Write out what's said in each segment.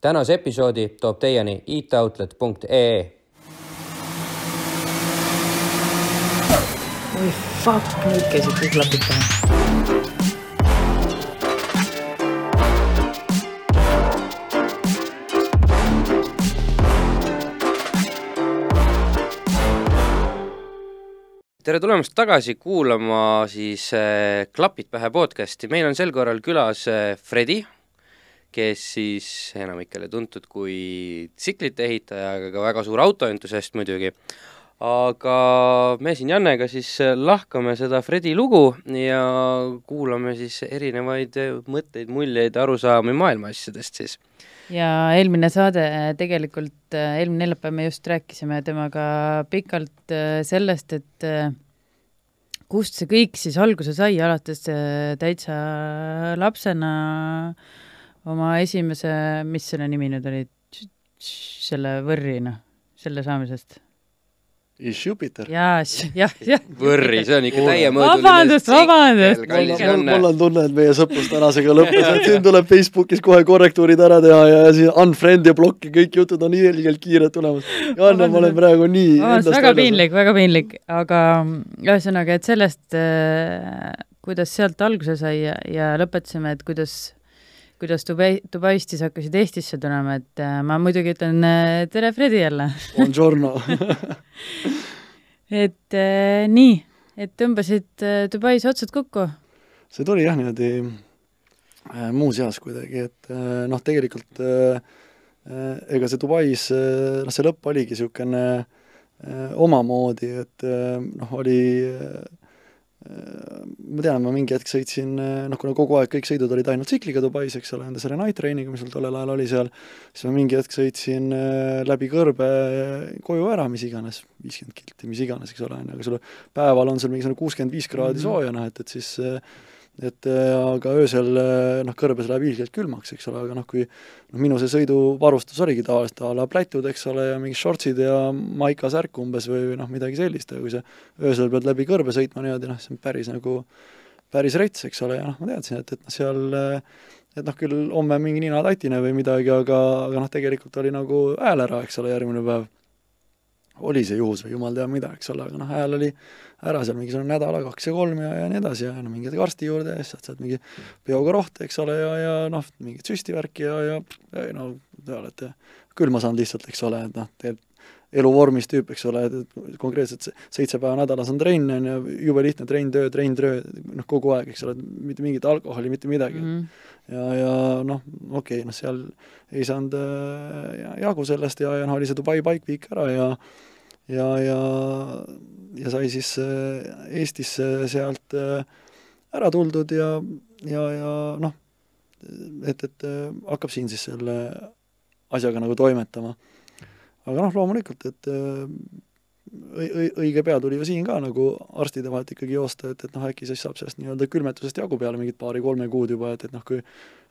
tänase episoodi toob teieni itoutlet.ee. oi fuck, nüüd käisid kõik klapid pähe. tere tulemast tagasi kuulama siis äh, Klapid pähe podcasti, meil on sel korral külas äh, Fredi, kes siis enamikele tuntud kui tsiklite ehitaja, aga ka väga suur autoentusiast muidugi. aga me siin Jannega siis äh, lahkame seda Fredi lugu ja kuulame siis erinevaid äh, mõtteid, muljeid, arusaami maailma asjadest siis. ja eelmine saade tegelikult, eelmine neljapäev me just rääkisime temaga pikalt äh, sellest, et äh, kust see kõik siis alguse sai, alates äh, täitsa lapsena oma esimese, mis selle nimi nüüd oli, selle võrri, noh, selle saamisest. Is Jupiter. jaa, jah, jah. võrri, see on ikka täiemõõduline vabandust, vabandust. mul on, mul, mul on tunne, et meie sõprus tänasega lõppes, et siin tuleb Facebookis kohe korrektuurid ära teha ja, ja siin unfriend ja block ja kõik jutud on ilgelt kiired tulemas. Janne, ma olen praegu nii vabandust, väga piinlik, väga piinlik, aga ühesõnaga, et sellest, kuidas sealt alguse sai ja, ja lõpetasime, et kuidas kuidas Dubai, Dubaist siis hakkasid Eestisse tulema, et äh, ma muidugi ütlen äh, tere, Fredi jälle Buongiorno et äh, nii, et tõmbasid äh, Dubais otsad kokku? see tuli jah, niimoodi äh, muuseas kuidagi, et äh, noh, tegelikult äh, äh, ega see Dubais noh, see lõpp oligi niisugune omamoodi, et noh, oli ma tean, ma mingi hetk sõitsin, noh, kuna kogu aeg kõik sõidud olid ainult tsikliga Dubais, eks ole, nende selle night training'u, mis mul tollel ajal oli seal, siis ma mingi hetk sõitsin äh, läbi kõrbe koju ära, mis iganes, viiskümmend kilti, mis iganes, eks ole, on ju, aga sul päeval on sul mingisugune kuuskümmend viis kraadi sooja, noh, et, et siis et aga öösel noh, kõrbes läheb ilgelt külmaks, eks ole, aga noh, kui noh, minu see sõiduvarustus oligi tavaliselt a la plätud, eks ole, ja mingid shortsid ja maikasärk umbes või noh, midagi sellist, aga kui sa öösel pead läbi kõrbe sõitma niimoodi, noh, see on päris nagu, päris rets, eks ole, ja noh, ma teadsin, et, et noh, seal et noh, küll homme mingi nina tatine või midagi, aga, aga noh, tegelikult oli nagu hääl ära, eks ole, järgmine päev. oli see juhus või jumal teab mida, eks ole, aga noh, hääl oli ära seal mingisugune nädala, kaks ja kolm ja, ja nii edasi ja no mingi hetk arsti juurde ja siis saad sealt mingi peoga rohte, eks ole, ja, ja noh, mingit süstivärki ja, ja, ja no te olete külma saanud lihtsalt, eks ole, et noh, tegelikult eluvormis tüüp, eks ole, et konkreetselt seitse päeva nädalas on trenn, on ju, jube lihtne trenn, töö, trenn, töö, noh, kogu aeg, eks ole, mitte mingit alkoholi, mitte midagi mm. -hmm. ja, ja noh, okei okay,, noh, seal ei saanud äh, jagu sellest ja, ja noh, oli see Dubai Bike Week ära ja ja, ja, ja sai siis Eestisse sealt ära tuldud ja, ja, ja noh, et, et hakkab siin siis selle asjaga nagu toimetama. aga noh, loomulikult, et õi-, õige pea tuli ju siin ka nagu arstide vahelt ikkagi joosta, et, et noh, äkki siis saab sellest nii-öelda külmetusest jagu peale mingit paari-kolme kuud juba, et, et noh, kui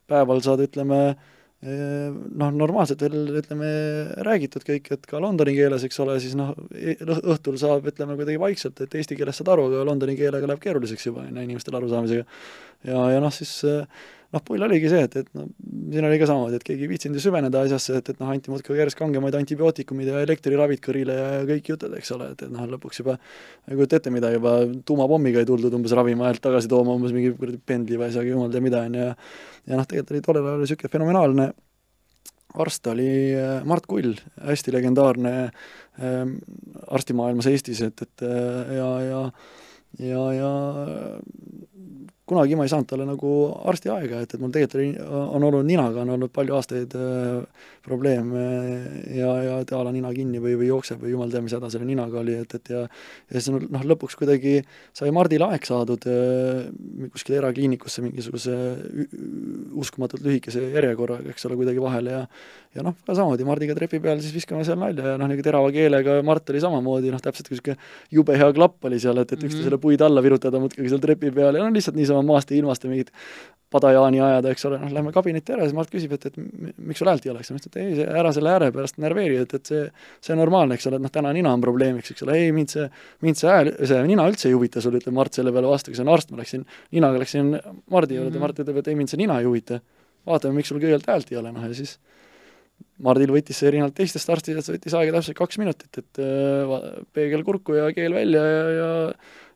päeval saad, ütleme, noh, normaalselt veel ütleme, räägitud kõik, et ka londoni keeles, eks ole, siis noh, õhtul saab, ütleme kuidagi vaikselt, et eesti keeles saad aru, aga londoni keelega läheb keeruliseks juba, on ju, inimestel arusaamisega. ja, ja noh, siis noh, pull oligi see, et, et noh, siin oli ka samamoodi, et keegi ei viitsinud ju süveneda asjasse, et, et noh, anti muudkui järjest kangemaid antibiootikumid ja elektriravid kõrile ja kõik jutud, eks ole, et, et noh, lõpuks juba ei kujuta ette, mida juba tuumapommiga ei tuldud umbes ravima häält tagasi tooma, umbes mingi kuradi pendli või asjaga, jumal teab mida, on ju, ja ja noh, tegelikult oli tollel ajal niisugune fenomenaalne arst oli Mart Kull, hästi legendaarne äh, arstimaailmas Eestis, et, et ja, ja ja, ja kunagi ma ei saanud talle nagu arstiaega, et, et mul tegelikult oli, on olnud ninaga, on olnud palju aastaid äh, probleeme ja, ja et a la nina kinni või, või jookseb või jumal teab, mis häda selle ninaga oli, et, et ja ja siis noh, lõpuks kuidagi sai Mardile aeg saadud äh, kuskile erakliinikusse mingisuguse uskumatult lühikese järjekorraga, eks ole, kuidagi vahele ja ja noh, ka samamoodi Mardiga trepi peal siis viskame seal nalja ja noh, niisugune terava keelega Mart oli samamoodi, noh, täpselt niisugune jube hea klapp oli seal, et, et üksteisele mm -hmm. puid alla virutada muudkui seal trepi peal ja noh, lihtsalt niisama maast ja ilmast ja mingit padajaani ajada, eks ole, noh, lähme kabinetti ära, siis Mart küsib, et, et miks sul häält ei oleks, ma ütlesin, et ei, ära selle ääre pärast närveeri, et, et see, see on normaalne, eks ole, et noh, täna nina on probleemiks, eks ole, ei, mind see, mind see hääl, see nina üldse ei huvita sul, ütleb Mart selle peale vastu, kes on arst, ma läksin, ninaga läksin Mardi juurde mm, -hmm. Mart ütleb, et ei, mind see nina ei huvita. vaatame, miks sul kõigepealt häält ei ole, noh ja siis Mardil võttis see erinevalt teistest arstidest, võttis aega täpselt kaks minutit, et äh, peegel kurku ja keel välja ja, ja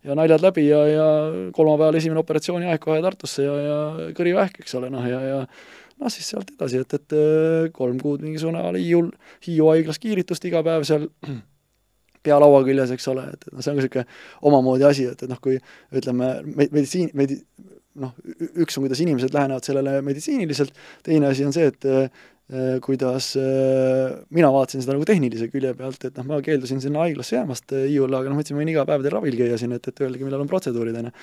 ja naljad läbi ja, ja kolmapäeval esimene operatsiooni aeg kohe Tartusse ja, ja kõrivähk, eks ole, noh ja, ja noh, siis sealt edasi, et, et äh, kolm kuud mingisugune Hiiul, Hiiu haiglas kiiritust iga päev seal pealaua küljes, eks ole, et, et noh, see on ka niisugune omamoodi asi, et, et noh, kui ütleme, meditsiin, medi-, noh, üks on, kuidas inimesed lähenevad sellele meditsiiniliselt, teine asi on see, et kuidas äh, mina vaatasin seda nagu tehnilise külje pealt, et noh, ma keeldusin sinna haiglasse jäämast äh, Hiiule, aga noh, ma ütlesin, ma võin iga päev teil ravil käia siin, et, et öelge, millal on protseduurid, on ju.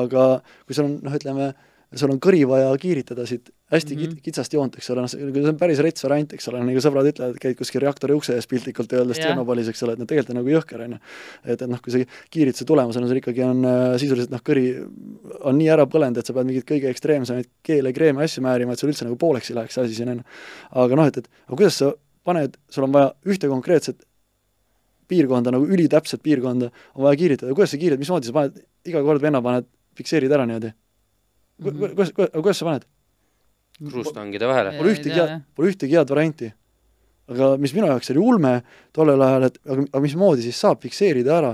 aga kui sul on noh, ütleme, sul on kõri vaja kiiritada siit hästi mm -hmm. kitsast joont, eks ole, noh, see on päris rets variant, eks ole, nagu sõbrad ütlevad, et käid kuskil reaktori ukse ees piltlikult öeldes yeah. Tšernobylis, eks ole, et no tegelikult on nagu jõhker, on ju. et, et noh, kui see kiirituse tulemusena sul ikkagi on äh, sisuliselt noh, kõri on nii ära põlenud, et sa pead mingeid kõige ekstreemsemaid keele, kreeme, asju määrima, et sul üldse nagu pooleks ei läheks see asi siin, on ju. aga noh, et, et aga kuidas sa paned, sul on vaja ühte konkreetset piirkonda, nagu ülitäpset piirkonda, on vaja kiiritada, kuidas sa kiirid, mismoodi sa paned, iga kord venna paned, fikseerid ära niimoodi? Kuidas, kuidas, kuidas sa paned? kruustangide vahele. Pole ühtegi head, pole ühtegi head varianti. aga mis minu jaoks oli ulme tollel ajal, et aga, aga mismoodi siis saab fikseerida ära,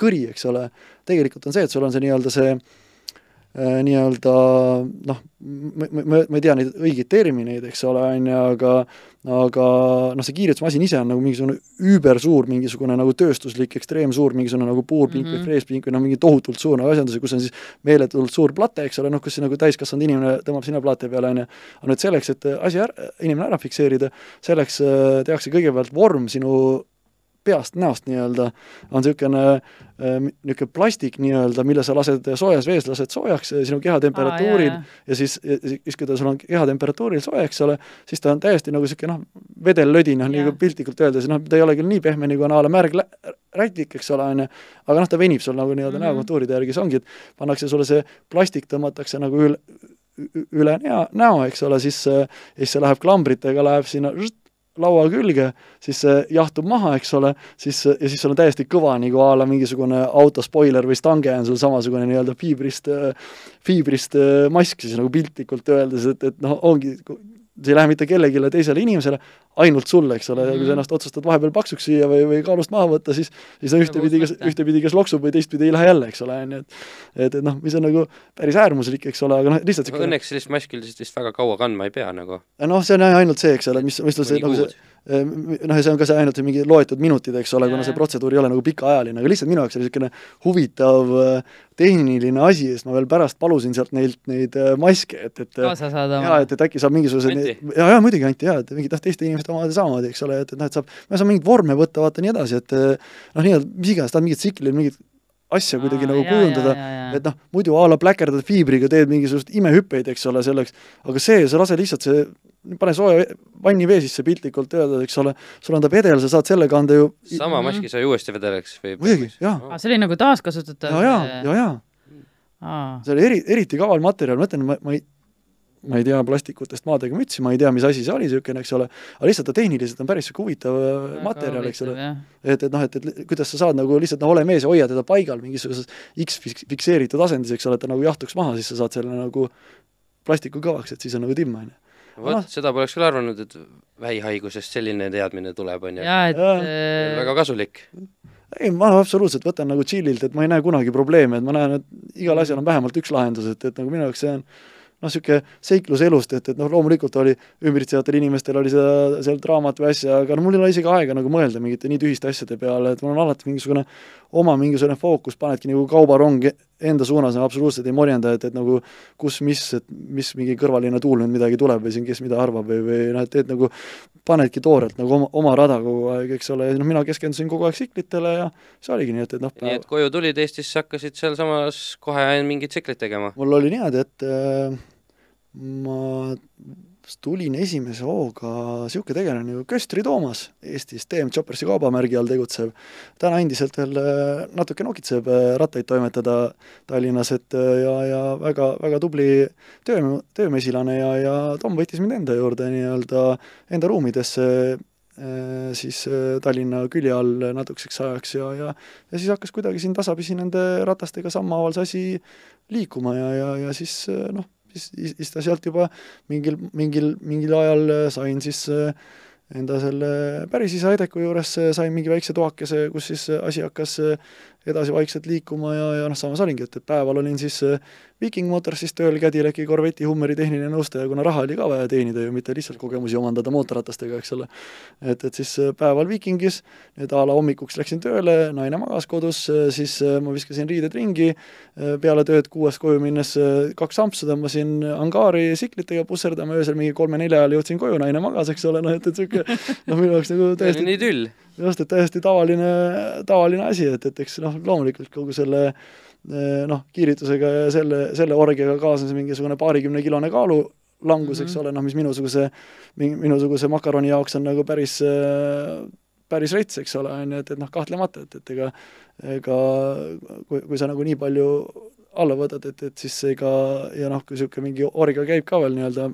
kõri, eks ole, tegelikult on see, et sul on see nii-öelda see äh, nii-öelda noh, ma, ma, ma ei tea neid õigeid termineid, eks ole, on ju, aga aga noh, see kiirusmasin ise on nagu mingisugune üübersuur, mingisugune nagu tööstuslik, ekstreemsuur, mingisugune nagu puurpink mm -hmm. või mhm. freespink või noh, mingi tohutult suur nagu asjandus, kus on siis meeletult suur plate, eks ole, noh, kus nagu täiskasvanud inimene tõmbab sinna plate peale, on ju. aga nüüd selleks, et asi ära, inimene ära fikseerida, selleks äh, tehakse kõigepealt vorm sinu peast, näost nii-öelda, on niisugune äh, niisugune plastik nii-öelda, mille sa lased soojas vees, lased soojaks äh, sinu kehatemperatuuril Aa, ja siis, siis kui ta sul on kehatemperatuuril soe, eks ole, siis ta on täiesti nagu niisugune noh, vedellödi, noh, nagu piltlikult öeldes, noh, ta ei ole küll nii pehme, nagu on a la märg rätik, eks ole, on ju, aga noh, ta venib sul nagu nii-öelda mm -hmm. näokontuuride järgi, see ongi, et pannakse sulle see plastik, tõmmatakse nagu üle, üle näo, näo, eks ole, siis, ja siis see läheb klambritega, läheb sinna laua külge, siis see jahtub maha, eks ole, siis, ja siis sul on täiesti kõva nagu a la mingisugune auto spoiler või stange on sul samasugune nii-öelda fiibrist, fiibrist mask siis nagu piltlikult öeldes, et, et noh, ongi, see ei lähe mitte kellelegi teisele inimesele, ainult sulle, eks ole -hmm. kui sa mhm. ennast otsustad vahepeal paksuks süüa või, või kaalust maha võtta, siis siis no ühtepidi kas, ühtepidi kas loksub või teistpidi ei lähe jälle, eks ole, on ju, et et, et noh, mis on nagu päris äärmuslik, eks ole, aga noh, lihtsalt õnneks sellist maski üldiselt vist väga kaua kandma ei pea nagu. noh, see on ainult see, eks ole, mis, mis sul see nagu see noh, ja see on ka see ainult mingi loetud minutid, eks ole, kuna see protseduur ei ole nagu pikaajaline, aga lihtsalt minu jaoks oli niisugune huvitav äh, tehniline asi, sest ma veel pärast palusin sealt neilt neid äh, maske, et, et kaasa saada jaa, et, et äkki saab mingisugused jaa, jaa, muidugi anti jaa, et mingid noh, teiste inimeste omad samamoodi, eks ole, et, et noh, et saab, ma saan mingeid vorme võtta, vaata nii edasi, et äh, noh, nii-öelda mis iganes, tahad mingit tsikli, mingit asja kuidagi Aa, nagu jaa, kujundada, et noh, muidu a la pläkerdad fiibriga, teed mingisugust imehüppeid, eks ole, selleks, aga see, sa lase lihtsalt see pane sooja vannivee sisse piltlikult öeldes, eks ole, sul on ta vedel, sa saad sellega anda ju sama maski sai uuesti vedelaks või? muidugi, jaa. Oh.. see oli nagu taaskasutatav? ja, ja, ja, ja. see oli eri, eriti kaval materjal, ma ütlen, ma, ma ei, ma ei tea plastikutest maadega mütsi, ma ei tea, mis asi see oli niisugune, eks ole, aga lihtsalt ta tehniliselt on päris niisugune huvitav Väga materjal, eks ole. et, et noh, et, et kuidas sa saad nagu lihtsalt noh, ole mees ja hoia teda paigal mingisuguses X fikseeritud asendis, eks ole, et ta nagu jahtuks maha, siis sa saad selle nagu plastiku kõvaks, et siis on nagu timm, on ju vot no., seda poleks küll arvanud, et vähihaigusest selline teadmine tuleb, on ju. äh... väga kasulik. ei, ma absoluutselt võtan nagu chill'ilt, et ma ei näe kunagi probleemi, et ma näen, et igal asjal on vähemalt üks lahendus, et, et nagu minu jaoks see on noh, niisugune seiklus elust, et, et noh, loomulikult oli ümbritsevatel inimestel oli seda, seal draamat või asja, aga no mul ei ole isegi aega nagu mõelda mingite nii tühiste asjade peale, et mul on alati mingisugune oma mingisugune fookus, panedki nagu kaubarong enda suunas, absoluutselt ei morjenda, et, et nagu kus, mis, et mis mingi kõrvaline tuul nüüd midagi tuleb või siin kes mida arvab või, või noh, et teed nagu, panedki toorelt nagu oma, oma rada kogu aeg, eks ole, ja noh, mina keskendusin kogu aeg tsiklitele ja see oligi nii, et, et noh nii et koju tulid Eestisse, hakkasid sealsamas kohe mingit tsiklit tegema? mul oli niimoodi, et äh, ma tulin esimese hooga niisugune tegelane nagu Köstri Toomas Eestis, TM Choppersi kaubamärgi all tegutsev. täna endiselt veel äh, natuke nokitseb äh, rattaid toimetada Tallinnas, et äh, ja, ja väga, väga tubli töö, töömesilane ja, ja Tom võttis mind enda juurde nii-öelda enda ruumidesse siis Tallinna külje all natukeseks ajaks ja, ja ja siis hakkas kuidagi siin tasapisi nende ratastega sammhaaval see asi liikuma ja, ja, ja siis noh, siis, siis ta sealt juba mingil, mingil, mingil ajal sain siis äh, enda selle päris isa Edeku juures sain mingi väikse toakese, kus siis asi hakkas edasi vaikselt liikuma ja, ja noh, samas olingi, et, et päeval olin siis Viking Motorsis tööl Cadillaci Corvette'i Hummeri tehniline nõustaja, kuna raha oli ka vaja teenida ju, mitte lihtsalt kogemusi omandada mootorratastega, eks ole. et, et siis päeval Vikingis, nüüd a la hommikuks läksin tööle, naine magas kodus, siis ma viskasin riided ringi, peale tööd kuuest koju minnes kaks ampsu tõmbasin angaari siklitega pusserdama, öösel mingi kolme-nelja ajal jõudsin koju, naine magas, eks ole, noh et, et niisugune noh, minu jaoks nagu täiesti just, et täiesti tavaline, tavaline asi, et, et eks noh, loomulikult kogu selle eh, noh, kiiritusega ja selle, selle orgiaga kaasnes mingisugune paarikümnekilone kaalu langus mm, -hmm. eks ole, noh, mis minusuguse, minusuguse makaroni jaoks on nagu päris päris rets, eks ole, on ju, et, et noh, kahtlemata, et, et ega ega kui, kui sa nagu nii palju alla võtad, et, et siis ega ja noh, kui niisugune mingi orga käib ka veel nii-öelda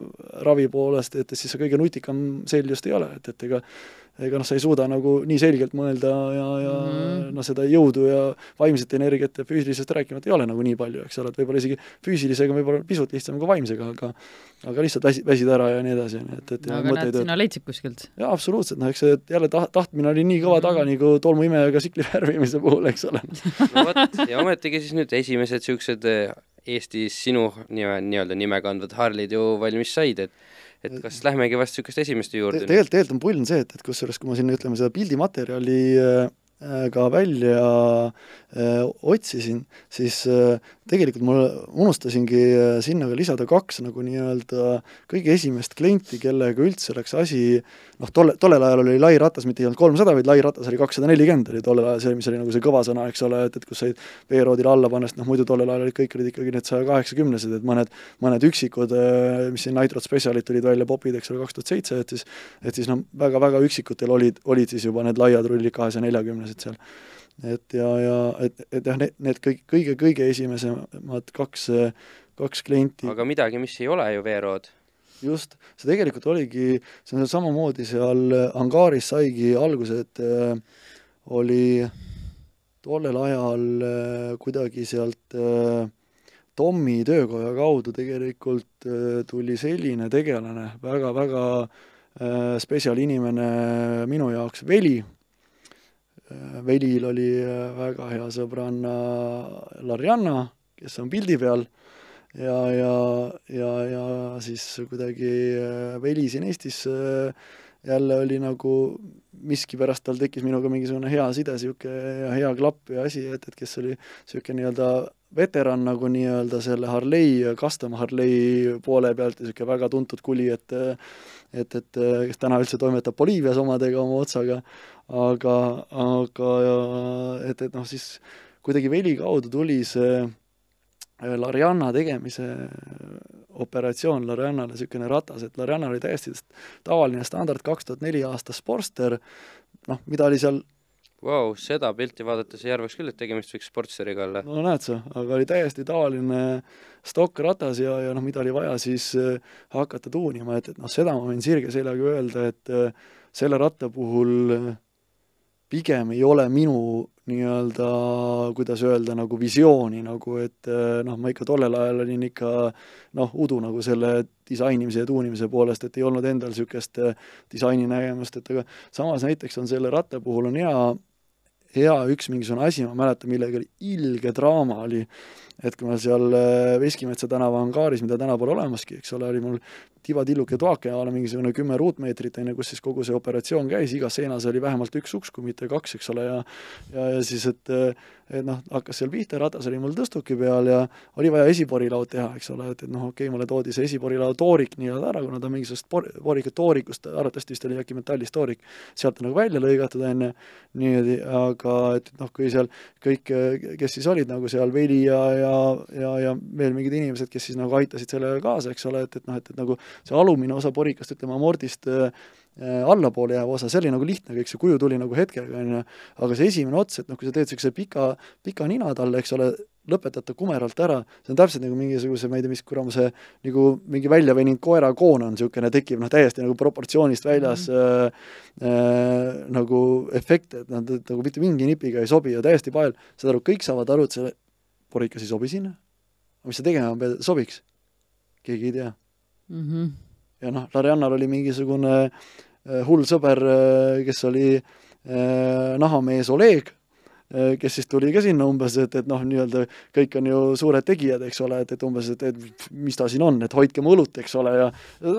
ravi poolest, et, et siis see kõige nutikam sel just ei ole, et, et ega ega noh, sa ei suuda nagu nii selgelt mõelda ja, ja mm noh, seda jõudu ja vaimset energiat ja füüsilisest rääkimata ei ole nagu nii palju, eks ole, et võib-olla isegi füüsilisega võib-olla pisut lihtsam kui vaimsega, aga aga lihtsalt väsi, väsid ära ja nii edasi, nii et, et no, aga näed, sina leidsid kuskilt? jaa, absoluutselt, noh eks see jälle taht-, tahtmine oli nii kõva taga, nagu tolmuimejaga sikli värvimise puhul, eks ole. No vot, ja ometigi siis nüüd esimesed niisugused eh, Eestis sinu nime, nii-öelda nime kandvad Harlid ju valmis said, et et kas lähmegi vast niisuguste esimeste juurde Te? tegelikult, tegelikult on pull on see, et, et kusjuures, kui ma sinna, ütleme, seda pildimaterjali äh, ka välja äh, otsisin, siis äh, tegelikult ma unustasingi äh, sinna veel lisada kaks nagu nii-öelda kõige esimest klienti, kellega üldse läks asi noh, tolle, tollel ajal oli lai ratas, mitte ei olnud kolmsada, vaid lai ratas oli kakssada nelikümmend, oli tollel ajal see, mis oli nagu see kõva sõna, eks ole, et, et kus said veeroodile alla panna, sest noh, muidu tollel ajal olid kõik olid ikkagi need saja kaheksakümnesed, et mõned, mõned üksikud, äh, mis siin Nitrot Specialid tulid välja, popid, eks ole, kaks tuhat seitse, et siis et siis noh, väga-väga üksikutel olid, olid siis juba need laiad rullid kahesaja neljakümnesed seal et ja, ja et, et jah, need, need kõik, kõige-kõige esimesed kaks, kaks klienti aga midagi, mis ei ole ju veerood. Just, see tegelikult oligi, see on samamoodi seal angaaris saigi alguse, et äh, oli tollel ajal äh, kuidagi sealt äh, Tommi töökoja kaudu tegelikult äh, tuli selline tegelane väga,, väga-väga äh, spetsialinimene minu jaoks, Veli. Äh, Velil oli äh, väga hea sõbranna Larjanna, kes on pildi peal, ja, ja, ja, ja siis kuidagi äh, Veli siin Eestis jälle oli nagu miskipärast tal tekkis minuga mingisugune hea side, niisugune hea klapp ja asi, et, et kes oli niisugune nii-öelda veteran nagu nii-öelda selle Harley, custom Harley poole pealt ja niisugune väga tuntud kuli, et et, et kes täna üldse toimetab Boliivias omadega oma otsaga, aga, aga et, et noh, siis kuidagi veli kaudu tuli see äh, Larianna tegemise operatsioon Lariannale niisugune ratas, et Larianna oli täiesti tavaline standard kaks tuhat neli aasta Sportster, noh, mida oli seal Vau wow,, seda pilti vaadates ei arvaks küll, et tegemist võiks Sportsteriga olla. no näed sa, aga oli täiesti tavaline stokkratas ja, ja noh, mida oli vaja siis äh, hakata tuunima, et, et noh, seda ma võin sirge seljaga öelda, et äh, selle ratta puhul äh, pigem ei ole minu nii-öelda, kuidas öelda, nagu visiooni nagu, et äh, noh, ma ikka tollel ajal olin ikka noh, udu nagu selle disainimise ja tuunimise poolest, et ei olnud endal niisugust äh, disaini nägemust, et aga samas näiteks on selle ratta puhul on hea hea üks mingisugune asi, ma mäletan, millega oli ilge draama, oli et kui ma seal äh, Veskimetsa tänava angaaris, mida täna pole olemaski, eks ole, oli mul tibatilluke toake a la mingisugune kümme ruutmeetrit, on ju, kus siis kogu see operatsioon käis, igas seinas oli vähemalt üks uks, kui mitte kaks, eks ole, ja ja, ja siis, et et noh, hakkas seal pihta, ratas oli mul tõstuki peal ja oli vaja esiporilaud teha, eks ole, et, et noh, okei okay,, mulle toodi see esiporilaud toorik nii-öelda ära, kuna ta mingisugust por-, poorikat toorikust, arvatavasti vist oli äkki metallist toorik, sealt nagu välja lõigatud, on ju, niimoodi, aga et noh, kui seal kõik, kes siis olid nagu seal Veli ja, ja, ja, ja veel mingid inimesed, kes siis nagu aitasid sellele kaasa, eks ole, et, et noh, et, et nagu see alumine osa porikast, ütleme, amordist äh, allapoole jääv osa, see oli nagu lihtne kõik, see kuju tuli nagu hetkega, on ju, aga see esimene ots, et noh, kui sa teed niisuguse pika, pika nina talle, eks ole, lõpetad ta kumeralt ära, see on täpselt nagu mingisuguse, ma ei tea, mis kuramuse, nagu mingi välja veninud koerakoon on niisugune, tekib noh, täiesti nagu proportsioonist väljas mm -hmm. äh, äh, nagu efekt, et nad noh, nagu mitte mingi nipiga ei sobi ja täiesti pael, saad aru, kõik saavad aru, et see porikas ei sobi sinna, aga mis sa tegema pead, sobiks? keegi ei tea mm. -hmm. ja noh, Lariannal oli mingisugune hull sõber, kes oli nahamees Oleg Äh, kes siis tuli ka sinna umbes, et, et noh, nii-öelda kõik on ju suured tegijad, eks ole, et, et umbes, et, et mis ta siin on, et hoidke mu õlut, eks ole, ja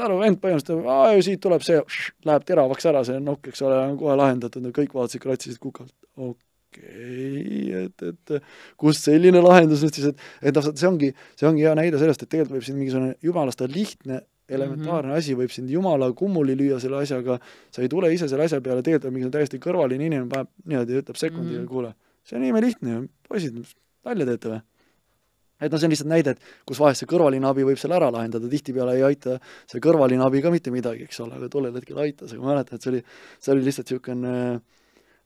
aru, vend põhimõtteliselt, aa, siit tuleb see, läheb teravaks ära, see nokk, eks ole, on kohe lahendatud, kõik vaatasid, kratsisid kukalt, okei okay,, et, et kust selline lahendus nüüd siis, et, et noh, see ongi, see ongi hea näide sellest, et tegelikult võib siin mingisugune jumalast lihtne elementaarne mm -hmm. asi võib sind jumala kummuli lüüa selle asjaga, sa ei tule ise selle asja peale, tegelikult on mingi täiesti kõrvaline inimene, paneb niimoodi, ütleb sekundiga mm, -hmm. kuule, see on imelihtne ju, poisid, nalja teete või? et noh, see on lihtsalt näide, et kus vahest see kõrvaline abi võib selle ära lahendada, tihtipeale ei aita see kõrvaline abi ka mitte midagi, eks ole, aga tollel hetkel aitas, aga ma mäletan, et see oli, see oli lihtsalt niisugune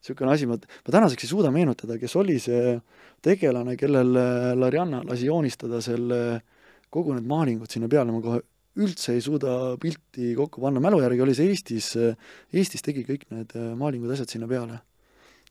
niisugune asi, ma, ma tänaseks ei suuda meenutada, kes oli see tegelane, kellel Larianna lasi joonistada selle, kogu need maalingud sinna peale, ma kohe üldse ei suuda pilti kokku panna, mälu järgi oli see Eestis, Eestis tegi kõik need äh, maalingud, asjad sinna peale.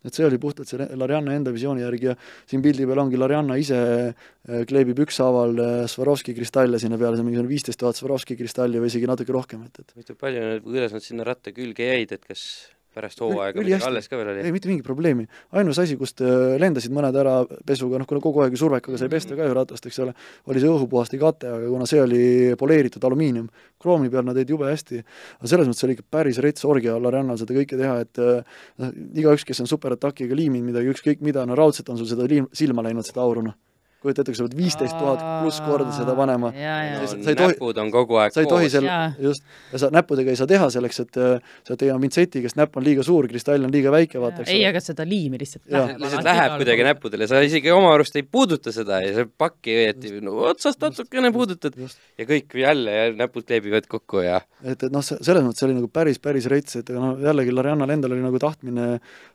et see oli puhtalt see Larianna enda visiooni järgi ja siin pildi peal ongi Larianna ise äh, kleebib ükshaaval äh, Swarovski kristalle sinna peale, see on mingisugune viisteist tuhat Swarovski kristalli või isegi natuke rohkem, et, et palju, kuidas nad sinna ratta külge jäid, et kas pärast hooaega midagi alles ka veel oli? ei, mitte mingit probleemi. ainus asi, kust äh, lendasid mõned ära pesuga, noh, kuna kogu aeg ju survekaga sai pesta ka ju ratast, eks ole, oli see õhupuhasti kate, aga kuna see oli poleeritud alumiinium, kroomi peal nad jäid jube hästi. aga selles mõttes oli ikka päris rets orgia Lariannal seda kõike teha, et äh, noh, igaüks, kes on superatakiga liiminud midagi, ükskõik mida, no raudselt on sul seda liim-, silma läinud, seda auru, noh kujuta ette, kui sa pead viisteist tuhat pluss korda seda panema. No, sa ei tohi, näpud on kogu aeg sa ei tohi seal, just, ja sa näppudega ei saa teha selleks, et äh, sa tegema pintsetiga, sest näpp on liiga suur, kristall on liiga väike, vaata, ei, aga seda liimi lihtsalt läheb. lihtsalt läheb kuidagi näppudele, sa isegi oma arust ei puuduta seda ja sa pakki õieti no, otsast natukene puudutad. Just. ja kõik jälle ja näpud kleebivad kokku ja et, et noh, selles mõttes oli nagu päris, päris rets, et aga noh, jällegi Lariannal endal oli nagu tahtmine,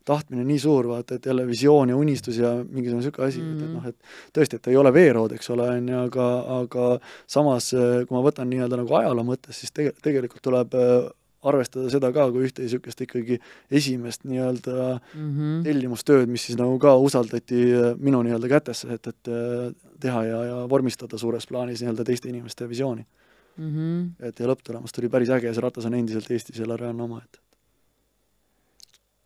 tahtmine nii suur, vaata, et jälle visioon ja unistus ja mingisugune niisugune asi mm, -hmm. et, et noh, et tõesti, et ta ei ole veerood, eks ole, on ju, aga, aga samas, kui ma võtan nii-öelda nagu ajaloo mõttes, siis tege-, tegelikult tuleb äh, arvestada seda ka kui ühte niisugust ikkagi esimest nii-öelda mm -hmm. tellimustööd, mis siis nagu ka usaldati äh, minu nii-öelda kätesse, et, et teha ja, ja vormistada suures plaanis nii-öelda teiste inimeste visiooni mm. -hmm. et ja lõpptulemus tuli päris äge, see ratas on endiselt Eestis ja Larian omaette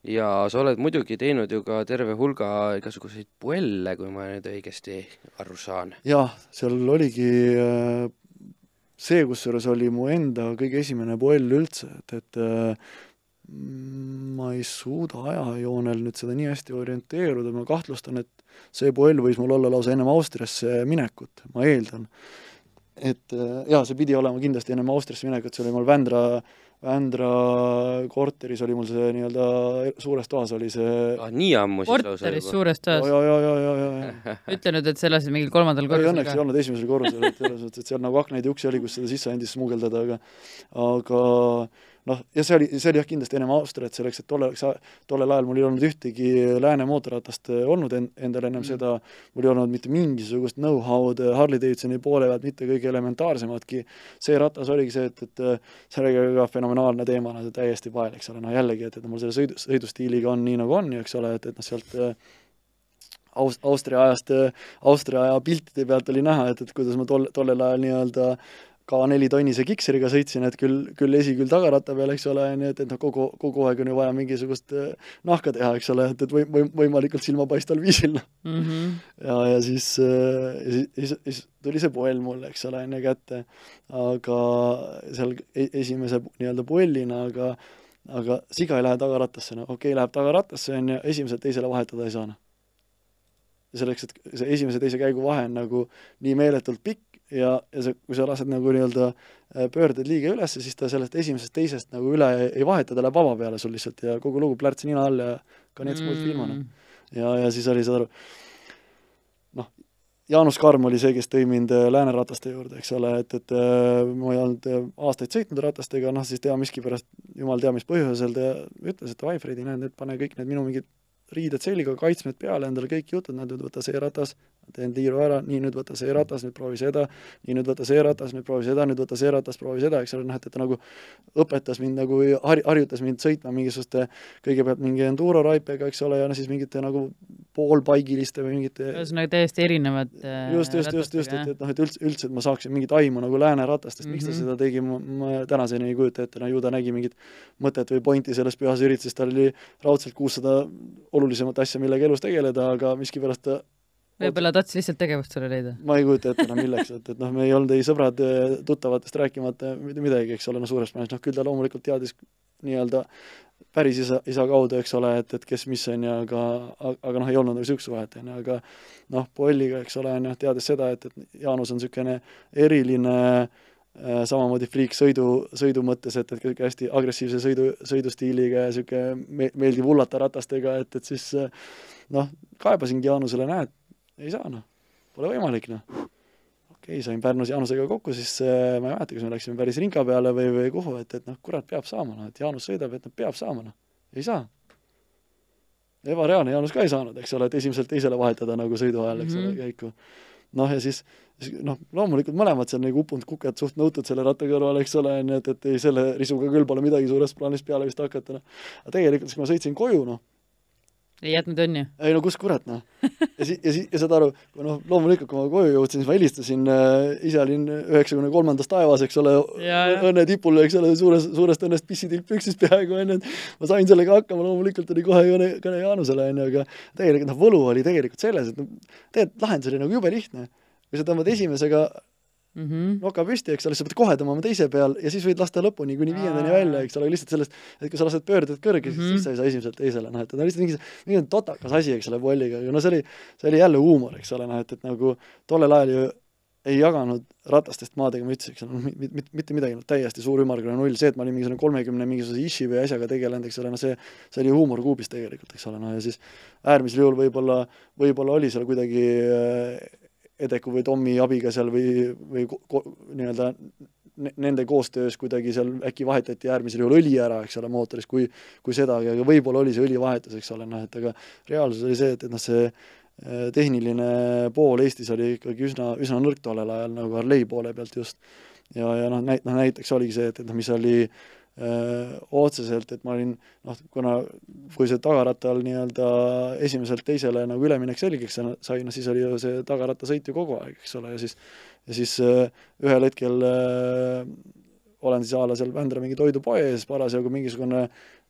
ja sa oled muidugi teinud ju ka terve hulga igasuguseid puelle, kui ma nüüd õigesti aru saan. jah, seal oligi äh, see, kusjuures oli mu enda kõige esimene puell üldse, et, et äh, ma ei suuda ajajoonel nüüd seda nii hästi orienteeruda, ma kahtlustan, et see puell võis mul olla lausa ennem Austriasse minekut, ma eeldan. et äh, jaa, see pidi olema kindlasti ennem Austriasse minekut, see oli mul Vändra äh, Vändra korteris oli mul see nii-öelda suures toas oli see ah, nii ammu siis lausa korteris suures toas? ja, ja, ja, ja, ja, ja. ütle nüüd, et sa elasid mingil kolmandal korrusel õnneks ei olnud esimesel korrusel, et selles mõttes, et seal nagu aknaid ja uksi oli, kus seda sisse andis smugeldada, aga aga noh, ja see oli, see oli jah, kindlasti ennem Austriat selleks, et tolleks, tollel ajal mul ei olnud ühtegi lääne mootorratast eh, olnud en-, endal ennem mm. seda, mul ei olnud mitte mingisugust know-how'd eh, Harley Davidsoni poole pealt, mitte kõige elementaarsematki, see ratas oligi see, et, et eh, see oli ka fenomenaalne teema, no täiesti pael, eks ole, noh jällegi, et, et mul selle sõidu, sõidustiiliga on nii, nagu on ju, eks ole, et, et noh, sealt Aust-, Austria ajast, Austria aja piltide pealt oli näha, et, et kuidas ma tol, tollel ajal nii-öelda K4 tonnise kikseriga sõitsin, et küll, küll esi, küll tagaratta peal, eks ole, nii et, et noh, kogu, kogu aeg on ju vaja mingisugust äh, nahka teha, eks ole, et, et või, või võimalikult silmapaistval viisil mm. -hmm. ja, ja siis, äh, siis, siis, siis tuli see puell mulle, eks ole, enne kätte, aga seal e-, esimese nii-öelda puellina, aga aga siga ei lähe tagarattasse, no okei okay,, läheb tagarattasse, on ju, esimesele teisele vahetada ei saa, noh. selleks, et see esimese teise käigu vahe on nagu nii meeletult pikk, ja, ja sa, kui sa lased nagu nii-öelda äh, pöörded liiga üles, siis ta sellest esimesest teisest nagu üle ei vaheta, ta läheb vaba peale sul lihtsalt ja kogu lugu plärts nina all ja kanets mm. filmana. ja, ja siis oli, saad aru, noh, Jaanus Karm oli see, kes tõi mind äh, läänerataste juurde, eks ole, et, et äh, ma ei olnud aastaid sõitnud ratastega, noh siis tea miskipärast, jumal teab mis põhjusel, ta ütles, et davai, Fredi, näed, nüüd pane kõik need minu mingid riided selga, kaitsmed peale endale, kõik jutud, näed, võta see ratas, teen tiiru ära, nii, nüüd võta see ratas, nüüd proovi seda, nii, nüüd võta see ratas, nüüd proovi seda, nüüd võta see ratas, proovi seda, eks ole, noh, et, et ta nagu õpetas mind nagu, har-, harjutas mind sõitma mingisuguste, kõigepealt mingi enduro raipega, eks ole, ja no siis mingite nagu poolpaigiliste või mingite ühesõnaga täiesti erinevad äh, just, just, just, just, et, et noh, et üldse, üldse, et ma saaksin mingit aimu nagu lääne ratastest mm, -hmm. miks ta Mhm. seda tegi, ma, ma tänaseni ei kujuta ette, no ju ta nägi mingit mõtet või pointi selles pühas ürituses, tal oli raudselt kuussada olulisemat asja, millega elus tegeleda, aga miskipärast ta võib-olla tahtis lihtsalt tegevust sulle leida? ma ei kujuta ette enam milleks, et, et noh, me ei olnud ei sõbrad, tuttavatest rääkimata mitte midagi, eks ole, no suures plaanis, noh küll ta loomulikult teadis nii-öelda päris isa, isa kaudu, eks ole, et, et kes mis on ja aga, aga noh, ei olnud nagu niisugust vahet, on ju, aga noh, Polliga, eks ole, on ju, teades seda, et, et Jaanus on niisugune eriline äh, samamoodi friik sõidu, sõidu mõttes, et, et niisugune hästi agressiivse sõidu, sõidustiiliga ja niisugune me-, meeldib hullata ratastega, et, et siis äh, noh, kaebasingi Jaanusele, näed, ei saa noh, pole võimalik noh. okei okay,, sain Pärnus Jaanusega kokku, siis äh, ma ei mäleta, kas me läksime päris rinka peale või, või kuhu, et, et noh, kurat, peab saama, noh, et Jaanus sõidab, et noh, peab saama, noh, ei saa. ebareaalne, Jaanus ka ei saanud, eks ole, et esimeselt teisele vahetada nagu sõidu ajal, eks mm -hmm. ole, käiku. noh, ja siis, siis noh, loomulikult mõlemad seal nagu uppunud kuked suht nõutud selle ratta kõrval, eks ole, on ju, et, et ei, selle risuga küll pole midagi suures plaanis peale vist hakata, noh. aga tegelikult, siis kui ma sõitsin koju, noh, ei jätnud õnne? ei no kus kurat noh. ja si-, ja si-, ja saad aru, noh, loomulikult kui ma koju jõudsin, siis ma helistasin äh,, ise olin üheksakümne kolmandas taevas, eks ole, õnne tipul, eks ole, suures, suurest õnnest pissitilk püksis peaaegu, on ju, et ma sain sellega hakkama, loomulikult oli kohe kõne, kõne Jaanusele, on ju, aga tegelikult noh, võlu oli tegelikult selles, et noh, tegelikult lahendus oli nagu jube lihtne. kui sa tõmbad esimesega mm -hmm. noka püsti, eks ole, sa pead kohe tõmbama teise peal ja siis võid lasta lõpuni kuni viiendani välja, eks ole, lihtsalt sellest, et kui sa lased pöörded kõrge mm, -hmm. siis sa ei saa esimeselt teisele, noh, et ta on lihtsalt mingi, mingi totakas asi, eks ole, polliga, aga no see oli, see oli jälle huumor, eks ole, noh, et, et nagu tollel ajal ju ei jaganud ratastest maadega mütsi, eks ole, noh, mitte mit, mitte midagi, no täiesti suur ümmargune null, see, et ma olin mingisugune kolmekümne mingisuguse ishi või asjaga tegelenud, eks ole, no see, see oli huumor kuubis tegelikult, eks ole, no ja siis äärmisel juhul võib-olla, võib-olla oli seal kuidagi Edeku või Tommi abiga seal või, või nii-öelda nende koostöös kuidagi seal äkki vahetati äärmisel juhul õli ära, eks ole, mootoris, kui, kui sedagi, aga võib-olla oli see õlivahetus, eks ole, noh, et aga reaalsus oli see, et, et noh, see tehniline pool Eestis oli ikkagi üsna, üsna nõrk tollel ajal nagu Harley poole pealt just. ja, ja noh, näit-, noh näiteks oligi see, et, et noh, mis oli öö, otseselt, et ma olin noh, kuna kui see tagarattal nii-öelda esimeselt teisele nagu üleminek selgeks sai, noh siis oli ju see tagarattasõit ju kogu aeg, eks ole, ja siis ja siis öö, ühel hetkel öö, olen siis a la seal Vändra mingi toidupoe ees parasjagu mingisugune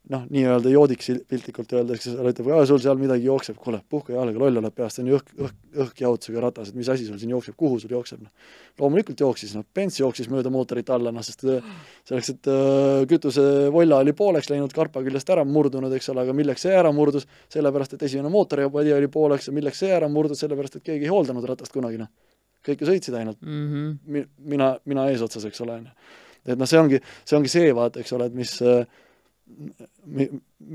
noh, nii-öelda joodiks piltlikult öeldes, kes ütleb, sul seal midagi jookseb, kuule, puhka jalga, loll oled peast, see on ju õhk, õhk, õhkjahutusega ratas, et mis asi sul siin jookseb, kuhu sul jookseb, noh. loomulikult jooksis, noh, Benz jooksis mööda mootorit alla, noh, sest selleks, et äh, kütusevolla oli pooleks läinud, karpa küljest ära murdunud, eks ole, aga milleks see ära murdus, sellepärast, et esimene mootoripadi oli pooleks ja milleks see ära murdus, sellepärast, et keegi ei hooldanud ratast kunagi, noh. kõik ju sõitsid ainult mm. -hmm. Mi-, mina, mina eesotsas, eks ole, ju. et noh, see ongi, see ongi see, vaata, eks ole, et mis äh, 嗯 mi-,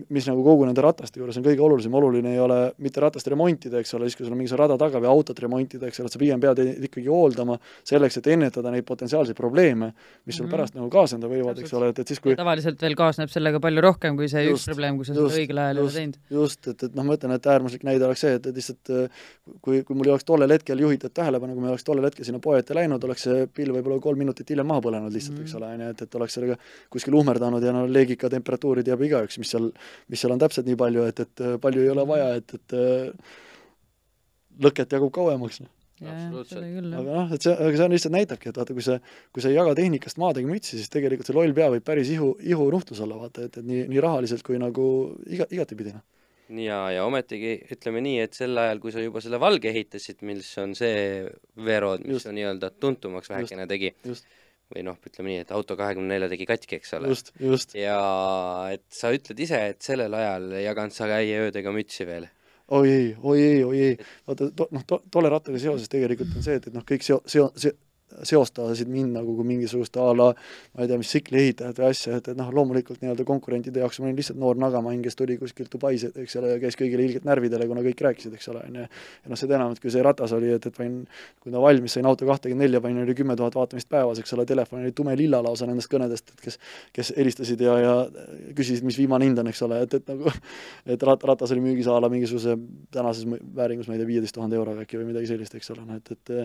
mis nagu kogu nende rataste juures on kõige olulisem, oluline ei ole mitte ratast remontida, eks ole, siis kui sul on mingi rada taga või autot remontida, eks ole, sa pigem pead ikkagi hooldama selleks, et ennetada neid potentsiaalseid probleeme, mis sul Mhm. pärast nagu kaasneda võivad, eks ole, et, et siis kui tavaliselt veel kaasneb sellega palju rohkem kui see Just, üks probleem, kui sa seda õigel ajal ei ole just. teinud. just, et, et noh, ma ütlen, et äärmuslik näide oleks see, et, et lihtsalt äh, kui, kui mul ei oleks tollel hetkel juhitud tähelepanu, kui ma ei oleks tollel hetkel sinna poe ette läinud, oleks see pill võib-olla kolm minutit hiljem maha põlenud lihtsalt mm, -hmm. eks ole, on ju, et, et oleks sellega kuskil uhmerdanud ja no leegika temperatuuri teab igaüks, mis seal, mis seal on täpselt nii palju, et, et äh, palju ei ole vaja, et, et äh, lõket jagub kauemaks, noh. Absoluutselt. aga noh, et see, aga see on lihtsalt näitabki, et vaata, kui sa, kui sa ei jaga tehnikast maadega mütsi, siis tegelikult see loll pea võib päris ihu, ihunuhtlus olla, vaata, et, et nii, nii rahaliselt kui nagu iga, igatepidi, noh. ja, ja ometigi ütleme nii, et sel ajal, kui sa juba selle valge ehitasid, mis on see veerood, mis Just. on nii-öelda tuntumaks vähekene tegi, just, või noh, ütleme nii, et auto kahekümne nelja tegi katki, eks ole. just, just. ja et sa ütled ise, et sellel ajal ei jaganud sa ka ei ööd ega mütsi veel. oi ei, oi ei, oi ei, vaata to, noh to,, tolle rattaga seoses tegelikult on see, et, et noh, kõik seo-, seo-, see seostasid mind nagu kui mingisugust a la ma ei tea, mis tsikli ehitajat või asja, et, et noh, loomulikult nii-öelda konkurentide jaoks ma olin lihtsalt noor nagamainn, kes tuli kuskilt Dubais, eks ole, ja käis kõigile ilgelt närvidele, kuna kõik rääkisid, eks ole, on ju. ja noh, seda enam, et kui see ratas oli, et, et panin, kui ta valmis, sain auto kahtekümmend nelja, panin, oli kümme tuhat vaatamist päevas, eks ole, telefon oli tume-lilla lausa nendest kõnedest, et kes kes helistasid ja, ja küsisid, mis viimane hind on, eks ole, et, et nagu et rat-, ratas oli müügis a la mingisuguse tänases vääringus, ma ei tea, viieteist tuhande euroga äkki või midagi sellist, eks ole, noh et, et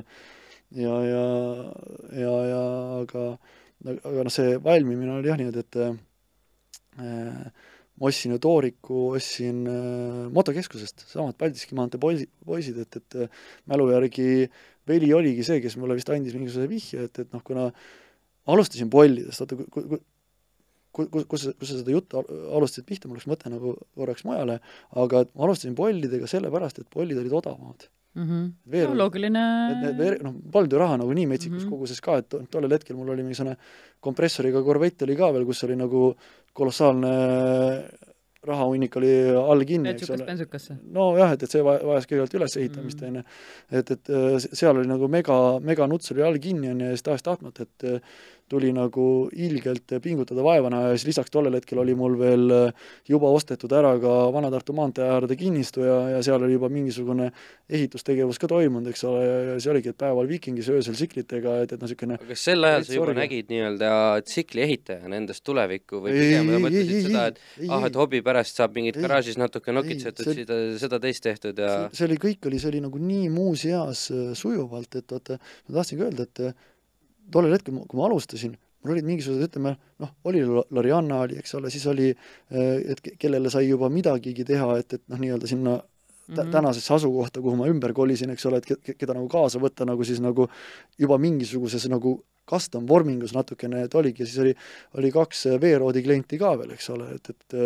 ja, ja, ja, ja aga, aga noh, see valmimine oli jah niimoodi, et äh, ma ostsin ju tooriku, ostsin äh, motokeskusest, samad Paldiski maantee poisi, poisid, et, et äh, mälu järgi Veli oligi see, kes mulle vist andis mingisuguse vihje, et, et noh, kuna alustasin pollidest, oota, ku-, ku-, ku-, kus, kus, kus sa seda juttu alustasid pihta, mul läks mõte nagu korraks mujale, aga ma alustasin pollidega sellepärast, et pollid olid odavamad mm. -hmm. Veer, no loogiline. noh, polnud ju raha nagu nii metsikus mm -hmm. koguses ka, et tollel hetkel mul oli mingisugune kompressoriga korvett oli ka veel, kus oli nagu kolossaalne rahahunnik oli all kinni, eks ole. nojah, et, et see vajas kõigepealt ülesehitamist, on ju. et, et seal oli nagu mega, meganuts oli all kinni, on ju, ja siis tahes-tahtmata, et tuli nagu ilgelt pingutada vaevana ja siis lisaks tollel hetkel oli mul veel äh, juba ostetud ära ka Vana-Tartu maantee äärde kinnistu ja, ja seal oli juba mingisugune ehitustegevus ka toimunud, eks ole, ja see oligi, et päeval Vikingis, öösel tsiklitega, et, et noh, niisugune aga kas sel ajal sa juba orgi. nägid nii-öelda tsikli ehitajana endast tulevikku või pigem mõtlesid seda, et ei, ah, et hobi pärast saab mingit ei, garaažis natuke nokitsetud, seda, seda teist tehtud ja see, see oli, kõik oli, see oli nagu nii muus eas äh, sujuvalt, et vaata, ma tahtsingi öelda, et tollel hetkel, kui ma alustasin, mul olid mingisugused, ütleme noh, oli Larianna oli, eks ole, siis oli, eh, et kellele sai juba midagigi teha, et, et noh, nii-öelda sinna mm -hmm. tänasesse asukohta, kuhu ma ümber kolisin, eks ole, et ke-, keda nagu kaasa võtta nagu siis nagu juba mingisuguses nagu custom vormingus natukene, et oligi, siis oli, oli kaks veeroodi klienti ka veel, eks ole, et, et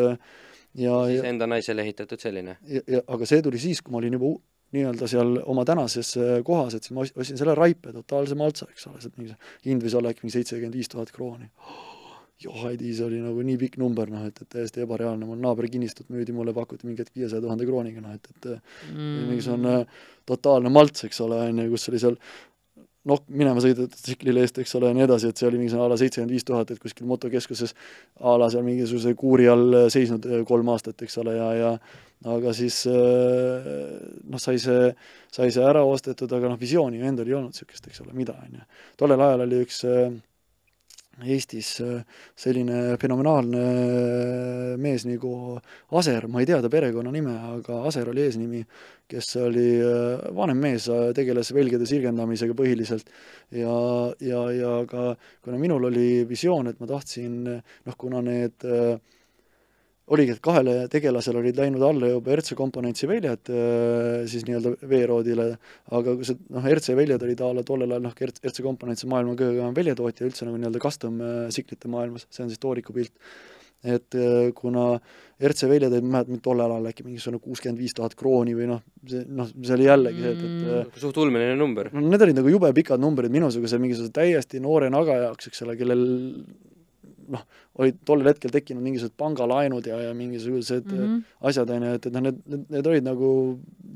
ja siis enda naisele ehitatud selline? ja, ja aga see tuli siis, kui ma olin juba nii-öelda seal oma tänases äh, kohas, et siis ma ostsin selle Raipe totaalse maltsa, eks ole, sealt mingi hind võis olla äkki mingi seitsekümmend viis tuhat krooni. Johhaidi, see oli nagu nii pikk number, noh et, et täiesti ebareaalne, mul naabri kinnistut müüdi, mulle pakuti mingi hetk viiesaja tuhande krooniga, noh et, et mm. mingisugune totaalne malts, eks ole, on ju, kus oli seal noh, minema sõidetud tsiklile eest, eks ole, ja nii edasi, et see oli mingisugune a la seitsekümmend viis tuhat, et kuskil motokeskuses a la seal mingisuguse kuuri all seisnud kolm aastat, eks ole, ja, ja aga siis äh, noh, sai see, sai see ära ostetud, aga noh, visiooni ju endal ei olnud niisugust, eks ole, mida, on ju. tollel ajal oli üks äh, Eestis äh, selline fenomenaalne mees nagu Aser, ma ei tea ta perekonnanime, aga Aser oli eesnimi, kes oli vanem mees, tegeles velgede sirgendamisega põhiliselt ja, ja, ja ka kuna minul oli visioon, et ma tahtsin noh, kuna need äh, oligi, et kahele tegelasele olid läinud alla juba RC komponentsi väljad äh, siis nii-öelda veeroodile, aga kui see noh, RC väljad olid a la tollel ajal noh, RC komponents on maailma kõige väljatootja üldse nagu nii-öelda custom tsiklite äh, maailmas, see on siis tooriku pilt. et äh, kuna RC väljad olid, ma ei mäleta, tollel ajal äkki mingisugune kuuskümmend viis tuhat krooni või noh, see noh, see oli jällegi see, et, et mm, suht ulmeline number. no need olid nagu jube pikad numbrid minusuguse mingisuguse täiesti noore naga jaoks, eks ole, kellel noh, olid tollel hetkel tekkinud mingisugused pangalaenud ja, ja mingisugused mm -hmm. asjad, on ju, et, et noh, need, need, need olid nagu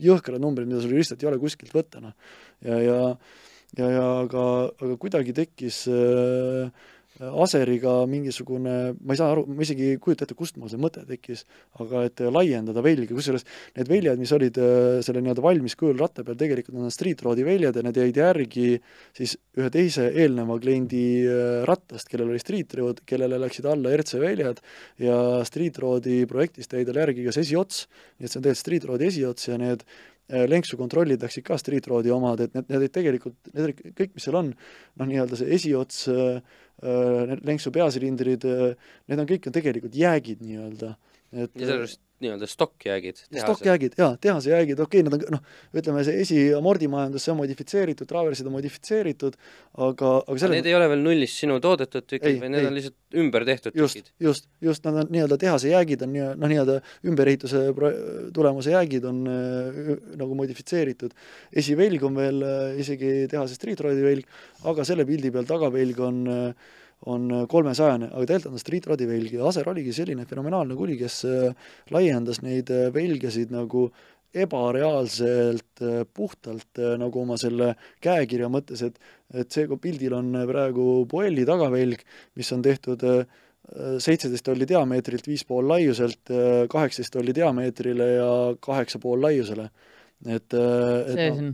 jõhkrad numbrid, mida sul lihtsalt ei ole kuskilt võtta, noh. ja, ja ja, ja aga, aga kuidagi tekkis äh, Aseriga mingisugune, ma ei saa aru, ma isegi ei kujuta ette, kust mul see mõte tekkis, aga et laiendada velgi, kusjuures need väljad, mis olid äh, selle nii-öelda valmis kujul ratta peal, tegelikult on street road'i väljad ja need jäid järgi siis ühe teise eelneva kliendi äh, rattast, kellel oli street road, kellele läksid alla RC väljad ja street road'i projektist jäi tal järgi kas esiots, nii et see on tegelikult street road'i esiots ja need lenksu kontrollid läksid ka street road'i omad, et need, need olid tegelikult, need olid kõik, mis seal on, noh, nii-öelda see esiots äh, Äh, need lenksu peasilindrid, äh, need on kõik on tegelikult jäägid nii-öelda. et ja sellest nii-öelda stokkjäägid? stokkjäägid, jaa, tehase jäägid, okei okay,, nad on noh, ütleme see esiamordimajandus, see on modifitseeritud, traversid on modifitseeritud, aga, aga selle Need ei ole veel nullist sinu toodetud tükid, vaid need ei. on lihtsalt ümber tehtud just, tükid? just, just, nad on nii-öelda tehase jäägid on nii, noh, nii-öelda ümberehituse tulemuse jäägid on äh, nagu modifitseeritud. esivelg on veel äh, isegi tehase street road'i velg, aga selle pildi peal tagavelg on äh, on kolmesajane, aga tegelikult on street rodi velg ja Aser oligi selline fenomenaalne kuli, kes äh, laiendas neid äh, velgesid nagu ebareaalselt äh, puhtalt äh, nagu oma selle käekirja mõttes, et et see, kui pildil on praegu Boelli tagavelg, mis on tehtud seitseteist tolli diameetrilt, viis pool laiuselt, kaheksateist tolli diameetrile ja kaheksa pool laiusele. et, et see on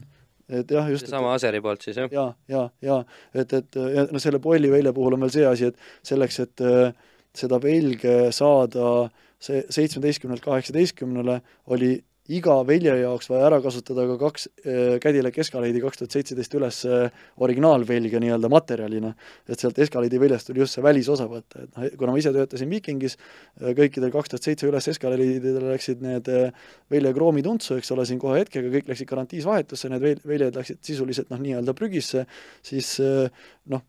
et jah, just seesama Aseri poolt siis, jah? ja, ja, ja et, et ja no selle Boelli välja puhul on veel see asi, et selleks, et äh, seda velge saada see seitsmeteistkümnelt kaheksateistkümnele, oli iga velje jaoks vaja ära kasutada ka kaks äh, Cadillac Escalade'i kaks tuhat seitseteist üles äh, originaalvelge nii-öelda materjalina. et sealt Escalade'i veljest tuli just see välisosa võtta, et noh, kuna ma ise töötasin Vikingis, äh, kõikidel kaks tuhat seitse üles Escalade'idel läksid need veljekroomi tuntsu, eks ole, siin kohe hetkega, kõik läksid garantiis vahetusse, need vel-, väljad läksid sisuliselt noh, nii-öelda prügisse, siis noh,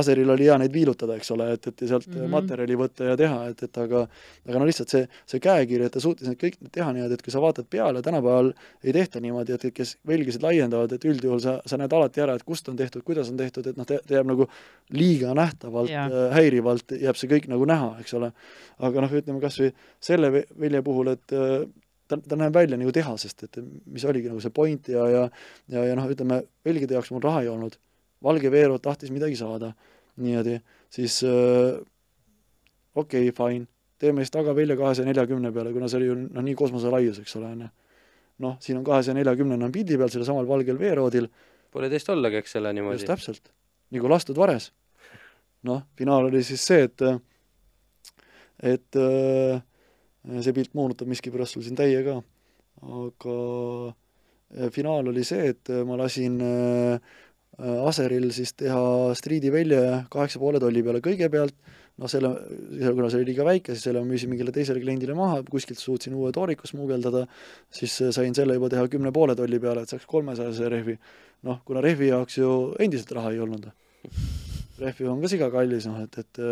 Aseril oli hea neid viilutada, eks ole, et, et sealt mm -hmm. materjali võtta ja teha, et, et aga aga no lihtsalt see, see käekiri, et ta suutis need kõik teha niimoodi, et kui sa vaatad peale, tänapäeval ei tehta niimoodi, et kes velgesid laiendavad, et üldjuhul sa, sa näed alati ära, et kust on tehtud, kuidas on tehtud, et noh, ta jääb nagu liiga nähtavalt Jaa. äh, häirivalt, jääb see kõik nagu näha, eks ole. aga noh, ütleme kas või selle velje puhul, et äh, ta, ta näeb välja nagu tehasest, et mis oligi nagu see point ja, ja ja, ja noh, ütleme, velgide jaoks mul raha ei olnud Valge Veero tahtis midagi saada niimoodi, siis äh, okei okay,, fine, teeme siis tagavälja kahesaja neljakümne peale, kuna see oli ju noh, nii kosmoselaius, eks ole, on ju. noh, siin on kahesaja neljakümnene on pildi peal, sellel samal valgel veeroodil, Pole teist ollagi, eks ole, just niimoodi. täpselt, nagu lastud vares. noh, finaal oli siis see, et et äh, see pilt moonutab miskipärast sul siin täie ka, aga äh, finaal oli see, et ma lasin äh, Aseril siis teha Street'i välja kaheksa poole tolli peale kõigepealt, noh selle, kuna see oli liiga väike, siis selle ma müüsin mingile teisele kliendile maha, kuskilt suutsin uue tooriku smuugeldada, siis sain selle juba teha kümne poole tolli peale, et saaks kolmesajase rehvi. noh, kuna rehvi jaoks ju endiselt raha ei olnud. rehvi on ka siga kallis, noh et, et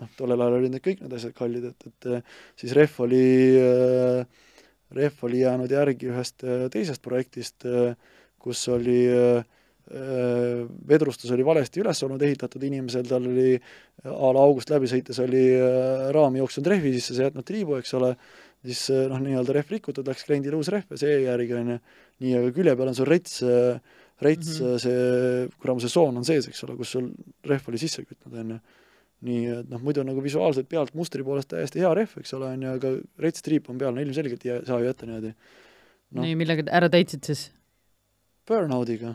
noh, tollel ajal olid need kõik need asjad kallid, et, et siis rehv oli, rehv oli jäänud järgi ühest teisest projektist, kus oli äh, vedrustus oli valesti üles olnud ehitatud inimesel, tal oli a la august läbi sõites oli äh, raam jooksnud rehvi sisse, see jätnud triibu, eks ole, siis äh, noh, nii-öelda rehv rikutud, läks kliendile uus rehv ja see jäi järgi, on ju. nii, aga külje peal on sul rets, rets mm, -hmm. see, kuramuse soon on sees, eks ole, kus sul rehv oli sisse kütnud, on ju. nii et noh, muidu nagu visuaalselt pealt mustri poolest täiesti hea rehv, eks ole, on ju, aga retstriip on peal, no ilmselgelt ei saa ju jätta niimoodi. no. nii, millega ära täitsid siis? Burnoudiga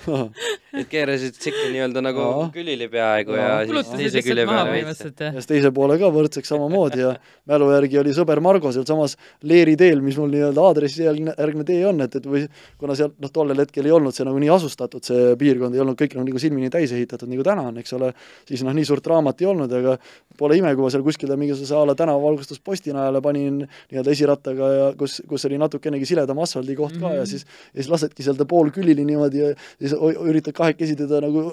et keerasid sikki nii-öelda nagu Jaa. külili peaaegu ja, Jaa. ja siis teise külje peale jah? ja siis teise poole ka võrdseks samamoodi ja mälu järgi oli sõber Margo sealsamas Leeri teel, mis mul nii-öelda aadressi järgne, järgne tee on, et, et või kuna seal noh, tollel hetkel ei olnud see nagu nii asustatud, see piirkond ei olnud kõik nagu, nagu silmini täis ehitatud, nagu täna on, eks ole, siis noh, nii suurt draamat ei olnud, aga pole ime, kui ma seal kuskil mingisuguse a la tänavavalgustusposti najale panin nii-öelda esirattaga ja kus, kus oli natukenegi siledam asfaldikoht ka mm -hmm. ja siis ja siis lasedki seal ta poolkülili niimoodi ja siis hoi- üritad kahekesi teda nagu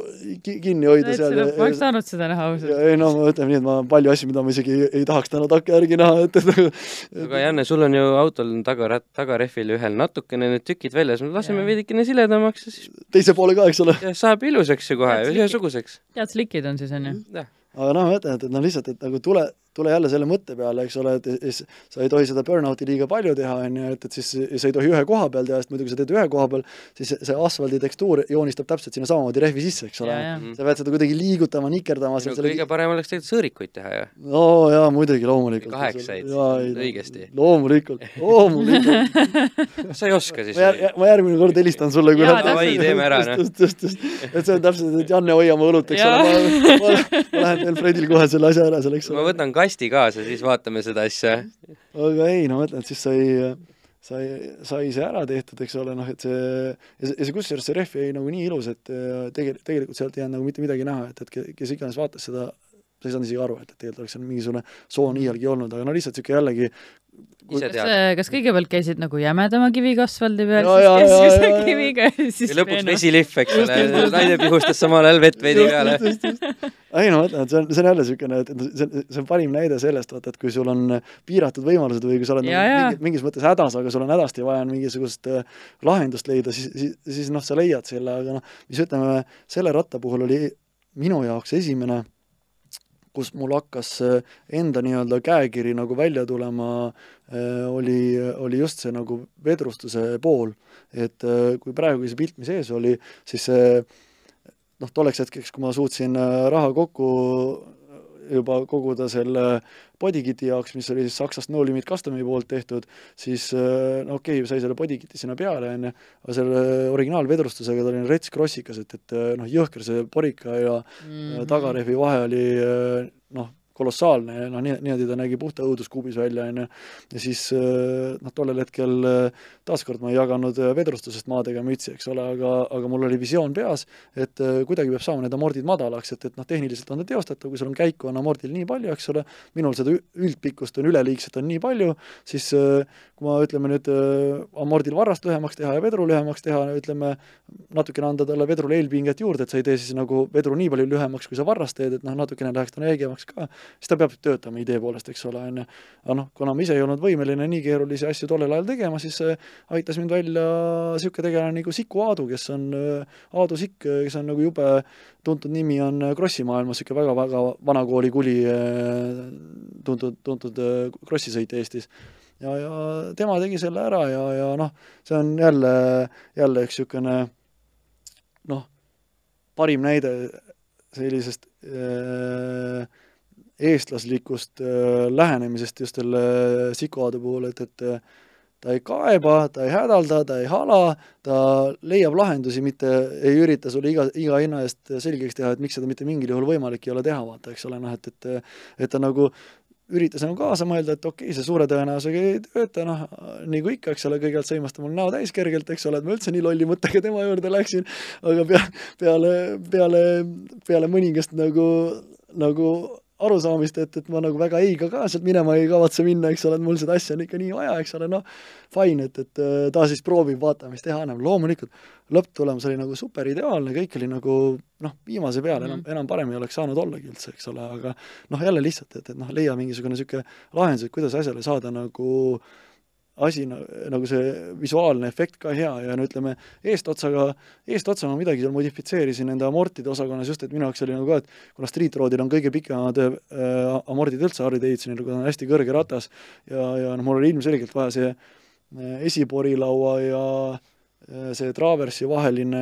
ki-, kinni hoida seal ma oleks tahtnud seda näha ausalt. ja ei noh, ütleme nii, et ma palju asju, mida ma isegi ei, ei tahaks täna takkajärgi näha, et, et aga Janne, sul on ju autol taga, tagarehvil ühel natukene need tükid väljas, no laseme veidikene siledamaks ja siis teise poole ka, eks ole. ja saab ilusaks ju kohe, ühesuguseks. tead, slikid on siis, on ju? aga noh, ma ütlen, et, et noh, lihtsalt, et nagu tule, tule jälle selle mõtte peale, eks ole, et siis sa ei tohi seda burnout'i liiga palju teha, on ju, et, et siis sa ei tohi ühe koha peal teha, sest muidu kui sa teed ühe koha peal, siis see asfaldi tekstuur joonistab täpselt sinna samamoodi rehvi sisse, eks ole. Jaa. sa pead seda kuidagi liigutama, nikerdama no kõige parem oleks tegelikult sõõrikuid teha ju. no jaa, muidugi, loomulikult. Kaheksaid, õigesti. loomulikult, loomulikult. sa ei oska siis ma jär-, ma järgmine kord helistan sulle, kui Jaa, davai, teeme ära, noh. et see on täpselt, et Janne, hoia mu õlut, eks ole, ma, ma, ma lähen teen Fredil kohe selle asja ära seal, eks ma ole. võtan kasti kaasa, siis vaatame seda asja. aga ei, no ma ütlen, et siis sai, sai, sai see ära tehtud, eks ole, noh, et see, ja see, ja see kusjuures see rehv jäi nagu nii ilus, et äh, tegel-, tegelikult sealt ei jäänud nagu mitte midagi näha, et, et ke- kes iganes vaatas seda, sa ei saanud isegi aru, et, et tegelikult oleks seal mingisugune soon iialgi olnud, aga no lihtsalt niisugune jällegi ise kas, kas kõigepealt käisid nagu jämedama kiviga asfaldi peal, siis keskmise kiviga ja siis ja lõpuks vesilihv, eks ole, naine pihustas samal ajal vett veidi peale. ei no ma ütlen, et see on, see on jälle niisugune, et et see on, see on parim näide sellest, vaata, et kui sul on piiratud võimalused või kui sa oled nagu jaa. mingi, mingis mõttes hädas, aga sul on hädasti vaja mingisugust äh, lahendust leida, siis, siis, siis noh, sa leiad selle, aga noh, mis ütleme, selle ratta puhul oli minu jaoks esimene kus mul hakkas äh, enda nii-öelda käekiri nagu välja tulema, äh, oli, oli just see nagu vedrustuse pool. et äh, kui praegu see pilt, mis ees oli, siis see noh, tolleks hetkeks, kui ma suutsin raha kokku juba koguda selle bodykiti jaoks, mis oli siis Saksast No Limit Customi poolt tehtud, siis no okei okay,, sai selle bodykiti sinna peale, on ju, aga selle originaalvedrustusega ta oli rets krossikas, et, et noh, jõhker see porika ja mm -hmm. tagarehvi vahe oli noh, kolossaalne noh, nii, niimoodi ta nägi puhta õuduskuubis välja, on ju. ja siis noh, tollel hetkel taaskord ma ei jaganud vedrustusest maadega mütsi, eks ole, aga, aga mul oli visioon peas, et kuidagi peab saama need amordid madalaks, et, et noh, tehniliselt on ta teostatav, kui sul on käiku, on amordil nii palju, eks ole, minul seda üldpikkust on üleliigselt on nii palju, siis kui ma ütleme nüüd amordil varrast lühemaks teha ja vedru lühemaks teha, ütleme, natukene anda talle vedrule eelpinget juurde, et sa ei tee siis nagu vedru nii palju lühemaks, kui sa varrast teed, et noh, natukene läheks ta õigemaks ka, siis ta peab töötama idee poolest, eks ole, on ju. aga noh, kuna ma ise ei olnud võimeline nii keerulisi asju tollel ajal tegema, siis äh, aitas mind välja niisugune tegelane nagu Siku Aadu, kes on, äh, Aadu Sikk, kes on nagu jube tuntud nimi on Krossi maailmas, niisugune väga-väga vanakooli kuli, äh, tuntud, tuntud krossisõitja Eestis ja, ja tema tegi selle ära ja, ja noh, see on jälle, jälle üks niisugune noh, parim näide sellisest äh, eestlaslikust äh, lähenemisest just selle Sikoade puhul, et, et äh, ta ei kaeba, ta ei hädalda, ta ei hala, ta leiab lahendusi, mitte ei ürita sulle iga, iga hinna eest selgeks teha, et miks seda mitte mingil juhul võimalik ei ole teha, vaata, eks ole, noh et, et et ta nagu üritas nagu kaasa mõelda, et okei okay,, see suure tõenäosusega ei tööta, noh, nagu ikka, eks ole, kõigepealt sõimas ta mul näo täis kergelt, eks ole, et ma üldse nii lolli mõttega tema juurde läksin, aga pea, peale, peale, peale mõningast nagu, nagu arusaamist, et, et ma nagu väga eiga ka sealt minema ei kavatse minna, eks ole, et mul seda asja on ikka nii vaja, eks ole, noh, fine, et, et äh, ta siis proovib, vaatame, mis teha annab, loomulikult lõpptulemus oli nagu super ideaalne, kõik oli nagu noh, viimase peale mm -hmm. enam, enam parem ei oleks saanud ollagi üldse, eks ole, aga noh, jälle lihtsalt, et, et noh, leia mingisugune niisugune lahendus, et kuidas asjale saada nagu asi nagu see visuaalne efekt ka hea ja no ütleme, eestotsaga, eestotsa ma midagi seal modifitseerisin enda amortide osakonnas just, et minu jaoks oli nagu ka, et kuna Street Roadil on kõige pikemad äh, amordid üldse Harley Davidsonil, kui ta on hästi kõrge ratas ja, ja noh, mul oli ilmselgelt vaja see äh, esiporilaua ja Äh, see Traversi vaheline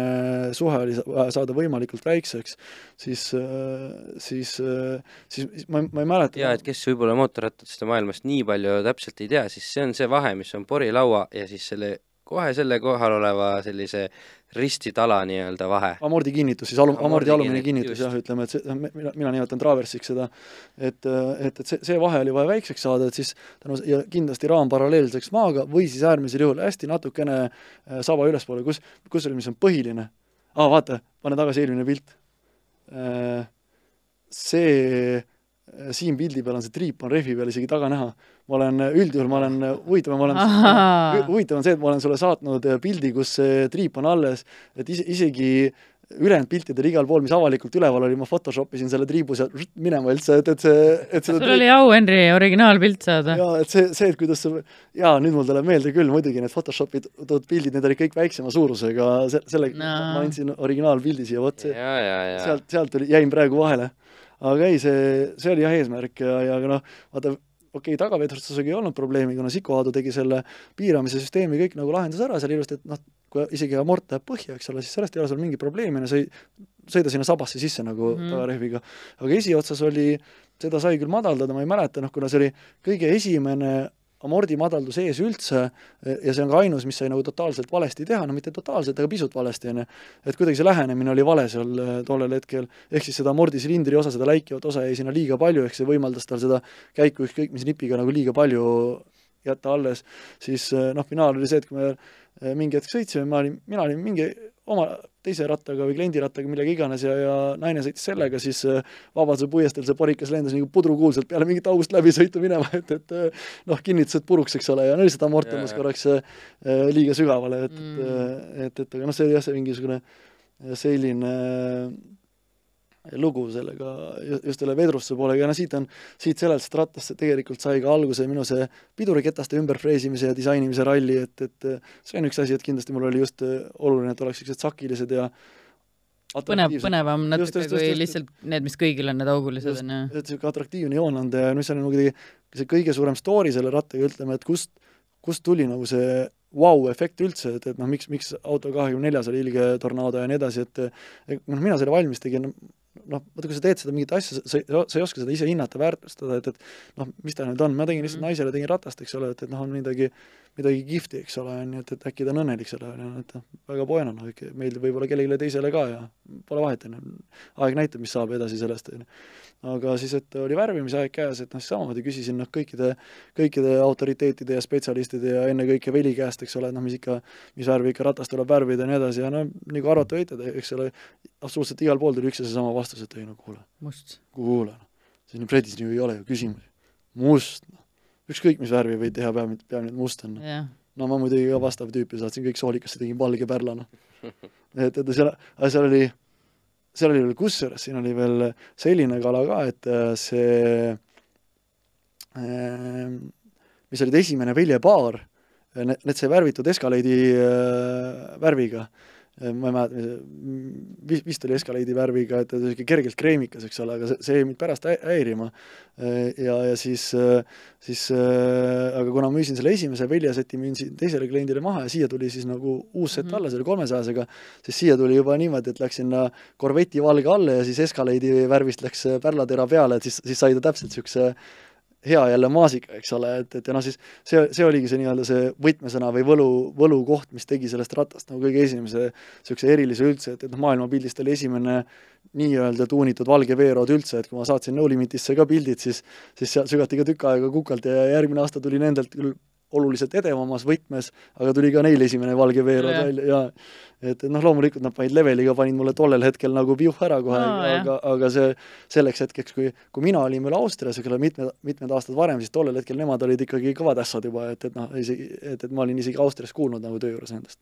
suhe oli saada võimalikult väikseks, siis, äh, siis, äh, siis ma, ma ei mäleta. jaa, et kes võib-olla mootorratastest maailmast nii palju täpselt ei tea, siis see on see vahe, mis on porilaua ja siis selle kohe selle kohal oleva sellise ristitala nii-öelda vahe. amordi kinnitus siis, alu-, amordi alumine kinnitus jah, ütleme, et see, mina, mina nimetan traversiks seda, et, et, et see, see vahe oli vaja väikseks saada, et siis tänu ja kindlasti raam paralleelseks maaga või siis äärmisel juhul hästi natukene äh, saba ülespoole, kus, kusjuures mis on põhiline, aa vaata, pane tagasi eelmine pilt. Äh, see siin pildi peal on see triip on rehvi peal isegi taga näha. ma olen, üldjuhul ma olen, huvitav, ma olen, huvitav on see, et ma olen sulle saatnud äh, pildi, kus see triip on alles, et ise, isegi ülejäänud piltidel igal pool, mis avalikult üleval oli, ma Photoshop isin selle triibu sealt minema üldse, et, et see, et seda sul oli au Henri originaalpilt saada? jaa, et see, see, et kuidas see, jaa, nüüd mul tuleb meelde küll, muidugi need Photoshopi toodud pildid, need olid kõik väiksema suurusega, se-, sellega no. ma andsin originaalpildi siia, vot see, sealt, sealt tuli, jäin praegu vahele aga ei, see, see oli jah eesmärk ja, ja noh, vaata, okei okay,, tagavedustusega ei olnud probleemi, kuna Siku Aadu tegi selle piiramise süsteemi kõik nagu lahendas ära seal ilusti, et noh, kui isegi amort läheb põhja, eks ole, siis sellest ei ole sul mingit probleemi, no sa ei sõida sinna sabasse sisse nagu mm -hmm. tagarehviga. aga esiotsas oli, seda sai küll madaldada, ma ei mäleta, noh, kuna see oli kõige esimene amordi madaldus ees üldse ja see on ka ainus, mis sai nagu totaalselt valesti teha, no mitte totaalselt, aga pisut valesti, on ju. et kuidagi see lähenemine oli vale seal äh, tollel hetkel, ehk siis seda amordisilindri osa, seda läikivat osa jäi sinna liiga palju, ehk see võimaldas tal seda käiku ükskõik mis nipiga nagu liiga palju jätta alles, siis äh, noh, finaal oli see, et kui me äh, mingi hetk sõitsime, ma olin, mina olin mingi oma teise rattaga või kliendirattaga, millega iganes ja, ja naine sõitis sellega, siis äh, Vabaduse puiesteel see porikas lendas nagu pudrukuulselt peale mingit august läbi sõitu minema, et, et äh, noh, kinnitused puruks, eks ole, ja no lihtsalt amort tõmbas korraks äh, liiga sügavale, et mm., et, et aga noh, see oli jah, see mingisugune selline lugu sellega, just selle vedrustuse poolega ja no siit on, siit sellest rattast tegelikult sai ka alguse minu see piduriketaste ümberfreesimise ja disainimise ralli, et, et see on üks asi, et kindlasti mul oli just oluline, et oleks niisugused sakilised ja põnev, põnevam natuke Just, just, kui just, just. lihtsalt need, mis kõigil on need augulised Just. on ju. et niisugune atraktiivne joon on ta ja mis on nagu kuidagi see kõige suurem story selle rattaga, ütleme, et kust, kust tuli nagu see vau-efekt üldse, et, et noh, miks, miks auto kahekümne neljas oli ilge tornaado ja nii edasi, et noh, mina selle valmis tegin, noh, vaata, kui sa teed seda mingit asja, sa ei, sa ei oska seda ise hinnata, väärtustada, et, et noh, mis ta nüüd on, ma tegin lihtsalt Mhm. naisele, tegin ratast, eks ole, et, et noh, on midagi, midagi kihvti, eks ole, on ju, et, et äkki ta on õnnelik selle üle, et noh, väga poena, noh, meeldib võib-olla kellelegi teisele ka ja pole vahet, on ju. aeg näitab, mis saab edasi sellest, on ju aga siis, et oli värvimise aeg käes, et noh, siis samamoodi küsisin noh, kõikide, kõikide autoriteetide ja spetsialistide ja ennekõike veli käest, eks ole, et noh, mis ikka, mis värvi ikka ratast tuleb värvida ja nii edasi ja no nagu arvata võite, eks ole, absoluutselt igal pool tuli üks ja seesama vastus, et ei no kuule, kuule noh, siin Fredis ju ei ole ju küsimusi. must, noh, ükskõik mis värvi võid teha, peab, peab nüüd must on, jah, no ma muidugi ka vastav tüüp ja saatsin kõik soolikasse, tegin valge pärla, noh. et, et seal, aga seal oli, seal oli veel kusjuures, siin oli veel selline kala ka, et äh, see äh, mis olid esimene veljepaar, need, need sai värvitud Escalade'i äh, värviga. Ma ei mäleta, vist, vist oli Escalade'i värviga, et ta oli niisugune kergelt kreemikas, eks ole, aga see, see jäi mind pärast hä- häirima. ja, ja siis, siis äh, aga kuna ma müüsin selle esimese väljaseti, müüsin teisele kliendile maha ja siia tuli siis nagu uus set Mhm. alla, see oli kolmesajasega, siis siia tuli juba niimoodi, et läks sinna korveti valge alla ja siis Escalade'i värvist läks pärlatera peale, et siis, siis sai ta täpselt niisuguse hea jälle maasika, eks ole, et, et ja noh, siis see, see oligi see nii-öelda see võtmesõna või võlu, võlukoht, mis tegi sellest ratast nagu kõige esimese niisuguse erilise üldse, et, et noh, maailmapildist oli esimene nii-öelda tuunitud valge veerood üldse, et kui ma saatsin No Limitisse ka pildid, siis siis seal sügati ka tükk aega kukalt ja järgmine aasta tuli nendelt küll oluliselt edevamas võtmes, aga tuli ka neil esimene valge veerood Jah. välja ja et, et noh, loomulikult nad panid leveliga, panid mulle tollel hetkel nagu piuh ära kohe no,, aga, aga see selleks hetkeks, kui, kui mina olin veel Austrias, eks ole, mitmed, mitmed aastad varem, siis tollel hetkel nemad olid ikkagi kõvad ässad juba, et, et noh, isegi, et, et ma olin isegi Austrias kuulnud nagu töö juures nendest.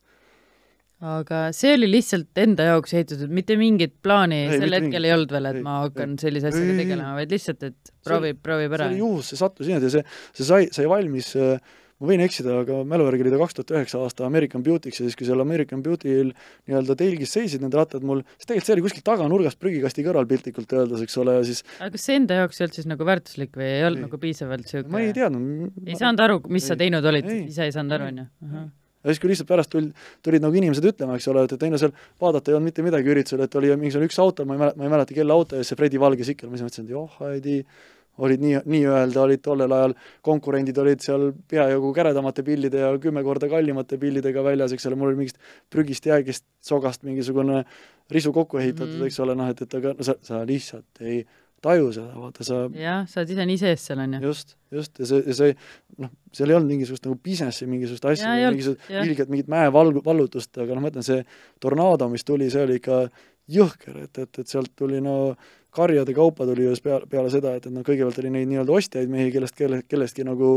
aga see oli lihtsalt enda jaoks ehitatud, mitte mingit plaani Ei, sel hetkel mingit. ei olnud veel, et Ei, ma hakkan sellise Ei, asjaga ei, ei. tegelema, vaid lihtsalt, et proovib, proovib see ära oli. juhus, see sattus niimoodi see, see sai, sai valmis äh, ma võin eksida, aga mälu järgi oli ta kaks tuhat üheksa aasta American Beauty'ks ja siis, kui seal American Beauty'l nii-öelda telgis seisid need rattad mul, siis tegelikult see oli kuskil taganurgast prügikasti kõrval piltlikult öeldes, eks ole, ja siis aga kas see enda jaoks ei olnud siis nagu väärtuslik või ei olnud Ei. nagu piisavalt siuke ma ei teadnud. ei saanud aru, mis sa Ei. teinud olid, Ei. ise ei saanud aru, Ei. onju. ja siis, kui lihtsalt pärast tulid, tulid nagu inimesed ütlema, eks ole, et, et ei no seal vaadata ei olnud mitte midagi üritusel, et oli mingisugune üks auto, ma ei mäleta, ma ei mäleta, kelle auto ja see Fredi Valge Sikkel, ma siis mõtlesin, et joh, Heidi, olid nii, nii-öelda olid tollel ajal, konkurendid olid seal peajagu käredamate pillide ja kümme korda kallimate pillidega väljas, eks ole, mul oli mingist prügist jäägist sogast mingisugune risu kokku ehitatud mm, eks ole, noh et, et aga no sa, sa lihtsalt ei taju seda, vaata sa jah, sa oled ise nii sees seal, onju. just, just ja see, ja see noh, seal ei olnud mingisugust nagu business'i mingisugust asja mingisugust ilgelt mingit mäevalgu, vallutust, aga noh, ma ütlen, see tornaado, mis tuli, see oli ikka jõhker, et, et, et sealt tuli no karjade kaupa tuli just peale, peale seda, et, et noh, kõigepealt oli neid nii-öelda ostjaid mehi, kellest, kelle, kellestki nagu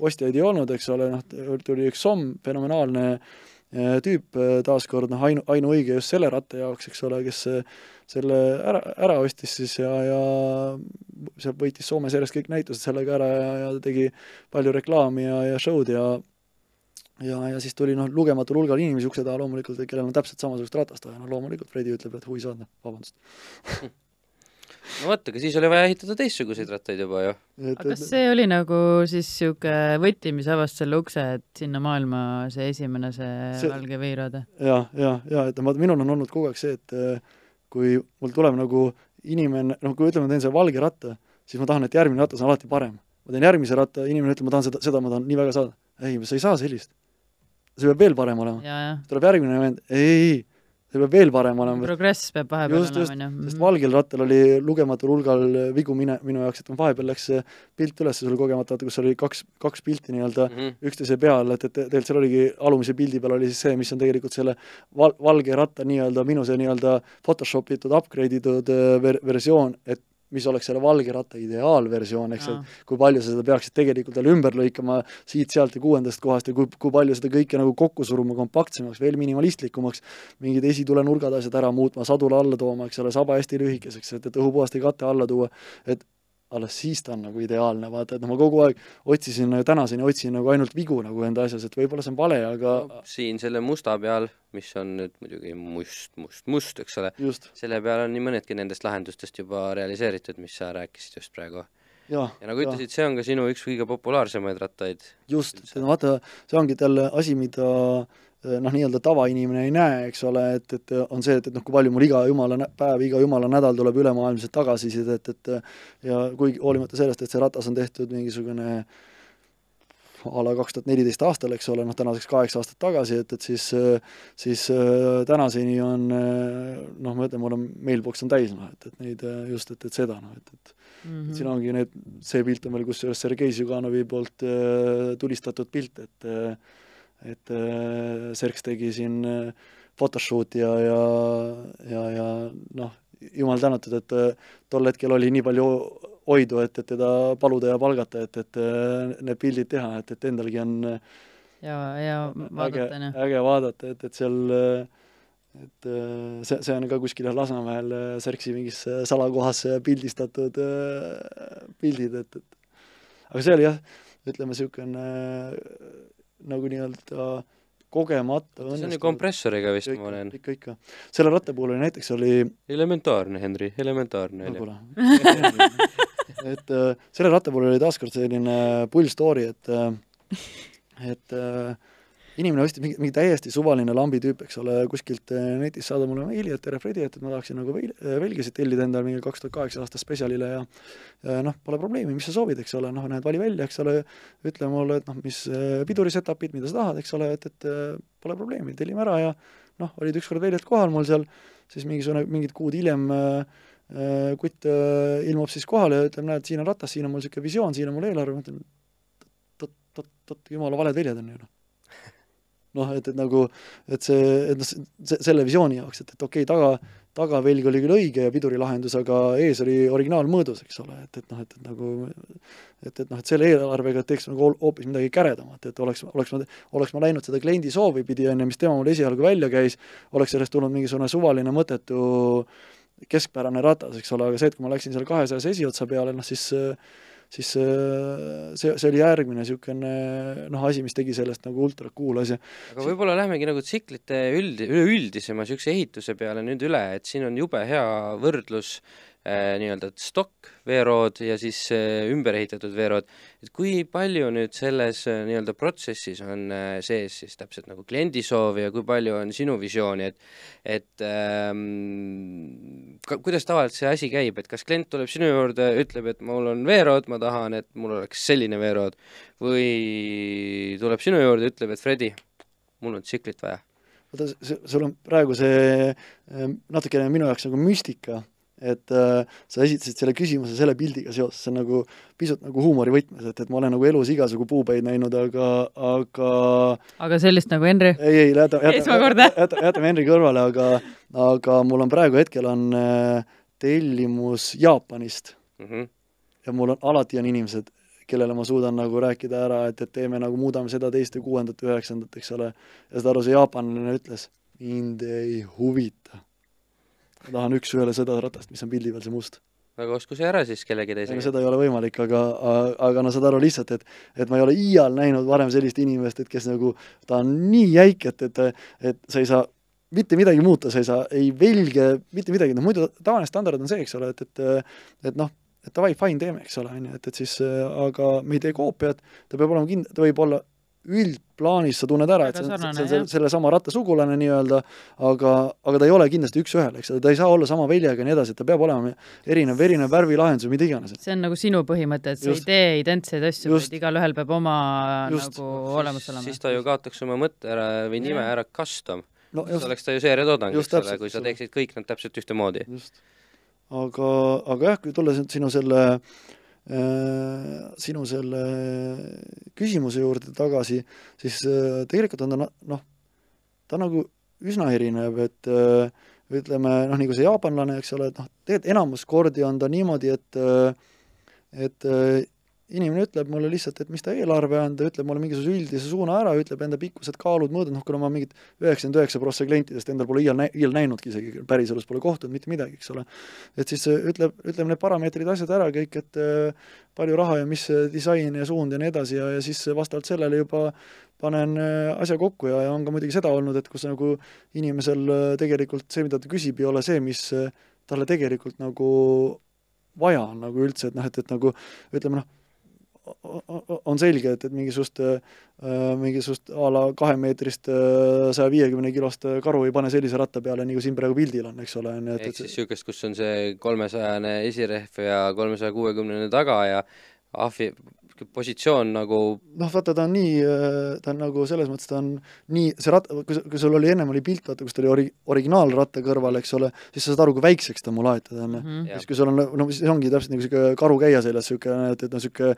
ostjaid ei olnud, eks ole, noh, tuli üks somm, fenomenaalne eh, tüüp eh, taaskord noh, ainu, ainuõige just selle ratta jaoks, eks ole, kes eh, selle ära, ära ostis siis ja, ja see võitis Soomes järjest kõik näitused sellega ära ja, ja tegi palju reklaami ja, ja show'd ja ja, ja siis tuli noh, lugematul hulgal inimesi ukse taha loomulikult, kellel on täpselt samasugust ratast vaja, no loomulikult Fredi ütleb, et hui saad, noh, vabandust. no vot, aga siis oli vaja ehitada teistsuguseid rattaid juba ju. aga kas see oli nagu siis siuke võti, mis avas selle ukse, et sinna maailma see esimene, see, See- valge veirode? ja, ja, ja et vaata, minul on olnud kogu aeg see, et äh, kui mul tuleb nagu inimene, noh, kui ütleme, ma teen selle valge ratta, siis ma tahan, et järgmine ratas on alati parem. ma teen järgmise ratta, inimene ütleb, ma tahan seda, seda ma tahan nii väga saada. ei, sa ei saa sellist. see peab veel parem olema. ja, jah. tuleb järgmine vend, ei, see peab veel parem olema. progress peab vahepeal just, olema, onju. sest valgel rattal oli lugematul hulgal vigu mine, minu jaoks, et vahepeal läks see pilt üles sul kogemata, vaata kus oli kaks, kaks pilti nii-öelda Mhm. üksteise peal, et, et tegelikult seal oligi, alumise pildi peal oli siis see, mis on tegelikult selle val-, valge ratta nii-öelda minu see nii-öelda Photoshop itud upgrade itud äh, ver-, versioon, et mis oleks selle valge ratta ideaalversioon, eks, et kui palju sa seda peaksid tegelikult veel ümber lõikama siit-sealt ja kuuendast kohast ja kui, kui palju seda kõike nagu kokku suruma kompaktsemaks, veel minimalistlikumaks, mingid esitulenurgad asjad ära muutma, sadula alla tooma, eks ole, saba hästi lühikeseks, et, et õhupuhaste kate alla tuua, et alles siis ta on nagu ideaalne, vaata, et ma kogu aeg otsisin, tänaseni otsin nagu ainult vigu nagu enda asjas, et võib-olla see on vale, aga no, siin selle musta peal, mis on nüüd muidugi must, must, must, eks ole, selle peal on nii mõnedki nendest lahendustest juba realiseeritud, mis sa rääkisid just praegu. ja nagu ütlesid, see on ka sinu üks kõige populaarsemaid rattaid. just, vaata, see ongi jälle asi, mida noh, nii-öelda tavainimene ei näe, eks ole, et, et on see, et, et noh, kui palju mul iga jumala päev, iga jumala nädal tuleb ülemaailmselt tagasisidet, et ja kuigi hoolimata sellest, et see ratas on tehtud mingisugune a la kaks tuhat neliteist aastal, eks ole, noh tänaseks kaheksa aastat tagasi, et, et siis, siis äh, tänaseni on äh, noh, ma ütlen, mul on mailbox on täis, noh, et, et neid äh, just, et, et seda, noh, et, et Mhm. et siin ongi need, see pilt on veel kusjuures Sergei Zjuganovi poolt äh, tulistatud pilt, et äh, et äh, Serks tegi siin äh, photoshoot'i ja, ja, ja, ja noh, jumal tänatud, et äh, tol hetkel oli nii palju oidu, et, et teda paluda ja palgata, et, et need pildid teha, et, et endalgi on ja, ja vaadata, onju. äge vaadata, et, et seal et see, see on ka kuskil Lasnamäel Särksi mingis salakohas pildistatud pildid, et, et aga see oli jah, ütleme niisugune nagu nii-öelda kogemata see on ju kompressoriga vist, ma olen. ikka, ikka. selle ratta puhul oli näiteks oli elementaarne, Henri, elementaarne no oli. et äh, selle ratta puhul oli taaskord selline pull story, et äh, et äh, inimene ostis mingi, mingi täiesti suvaline lambi tüüp, eks ole, kuskilt äh, netist saada mulle meili, et tere, Fredi, et, et ma tahaksin nagu veil- äh, velgesid tellida endale mingi kaks tuhat kaheksa aasta spetsialile ja noh, pole probleemi, mis sa soovid, eks ole, noh, näed, vali välja, eks ole, ütle mulle, et noh, mis äh, piduri setup'id, mida sa tahad, eks ole, et, et pole probleemi, tellime ära ja noh, olid ükskord väljad kohal mul seal, siis mingisugune, mingid kuud hiljem äh, kutt ilmub siis kohale ja ütleb, näed, siin on ratas, siin on mul niisugune visioon, siin on mul eelarve, ma ütlen, oot-oot-oot, jumala valed väljad on ju noh. Noh, et, et nagu, et see, et noh, selle visiooni jaoks, et, et okei okay,, taga, tagavelg oli küll õige ja pidurilahendus, aga ees oli originaalmõõdus, eks ole, et, et noh, et, et nagu et, et noh, et selle eelarvega teeks nagu hoopis midagi käredamat, et oleks, oleks ma, oleks ma läinud seda kliendi soovi pidi, on ju, mis tema mul esialgu välja käis, oleks sellest tulnud mingisugune suvaline mõttetu keskpärane ratas, eks ole, aga see, et kui ma läksin selle kahesajas esiotsa peale, noh siis siis äh, see, see oli järgmine niisugune noh, asi, mis tegi sellest nagu ultra cool asja. aga võib-olla lähmegi nagu tsiklite üldi-, üleüldisema niisuguse ehituse peale nüüd üle, et siin on jube hea võrdlus äh, nii-öelda stokk veerood ja siis äh, ümber ehitatud veerood, et kui palju nüüd selles äh, nii-öelda protsessis on äh, sees siis täpselt nagu kliendi soovi ja kui palju on sinu visiooni, et et ähm, ka, kuidas tavaliselt see asi käib, et kas klient tuleb sinu juurde, ütleb, et mul on veerood, ma tahan, et mul oleks selline veerood, või tuleb sinu juurde, ütleb, et Fredi, mul on tsiklit vaja. See, sul on praegu see äh, natukene minu jaoks nagu müstika, et äh, sa esitasid selle küsimuse selle pildiga seoses, see on nagu pisut nagu huumorivõtmes, et, et ma olen nagu elus igasugu puupäid näinud, aga, aga aga sellist nagu Henri? ei, ei, jäta, jäta, jäta, jätame Henri kõrvale, aga aga mul on praegu hetkel on äh, tellimus Jaapanist mm. -hmm. ja mul on, alati on inimesed, kellele ma suudan nagu rääkida ära, et, et teeme nagu, muudame seda, teist ja kuuendat, üheksandat, eks ole, ja saad aru, see jaapanlane ütles, mind ei huvita. Ma tahan üks-ühele seda ratast, mis on pildi peal, see must. aga osku see ära siis kellegi ega teisega. seda ei ole võimalik, aga, aga no saad aru lihtsalt, et et ma ei ole iial näinud varem sellist inimest, et kes nagu, ta on nii jäik, et, et et sa ei saa mitte midagi muuta, sa ei saa ei velge, mitte midagi, noh muidu tavaline standard on see, eks ole, et, et et noh, et davai, fine, teeme, eks ole, on ju, et, et siis aga me ei tee koopiat, ta peab olema kind-, ta võib olla üldplaanis sa tunned ära, et see on, sarnane, see on selle, sellesama ratta sugulane nii-öelda, aga, aga ta ei ole kindlasti üks-ühele, eks ta ei saa olla sama väljaga ja nii edasi, et ta peab olema erinev, erinev värvilahendus või mida iganes. see on nagu sinu põhimõte, et sa ei tee identseid asju, vaid igalühel peab oma Just. nagu olemas olema. siis ta ju kaotaks oma mõtte ära või nime ära custom. no siis oleks ta ju seeriatoodang, eks ole, kui sa teeksid kõik nad täpselt ühtemoodi. aga, aga jah, kui tulla sinu selle äh, sinu selle küsimuse juurde tagasi, siis äh, tegelikult on ta noh, ta nagu üsna erinev, et äh, ütleme noh, nagu see jaapanlane, eks ole, et noh, tegelikult enamus kordi on ta niimoodi, et äh, et äh, inimene ütleb mulle lihtsalt, et mis ta eelarve on, ta ütleb mulle mingisuguse üldise suuna ära, ütleb enda pikkused, kaalud, mõõdud, noh kuna ma mingit üheksakümmend üheksa prossa klientidest endal pole iial nä-, iial näinudki isegi, päriselus pole kohtunud mitte midagi, eks ole. et siis ütleb, ütleb need parameetrid, asjad ära kõik, et äh, palju raha ja mis disain ja suund ja nii edasi ja, ja siis vastavalt sellele juba panen asja kokku ja, ja on ka muidugi seda olnud, et kus nagu inimesel tegelikult see, mida ta küsib, ei ole see, mis talle tegelikult nagu vaja on nagu üldse, et noh, et, et nagu ütleme noh, on selge, et, et mingisugust äh,, mingisugust a la kahemeetrist saja viiekümne kilost karu ei pane sellise ratta peale, nagu siin praegu pildil on, eks ole, on ju, et ehk siis niisugust, kus on see kolmesajane esirehv ja kolmesaja kuuekümnene taga ja ahvi positsioon nagu noh, vaata, ta on nii, ta on nagu selles mõttes, ta on nii, see rat-, kui, kui sul oli ennem oli pilt, vaata, kus ta oli ori-, originaalratta kõrval, eks ole, siis sa saad aru, kui väikseks ta mul aetud on mm. -hmm. siis kui sul on, no siis ongi täpselt nagu niisugune karukäia seljas, niisugune, et, et noh, niisugune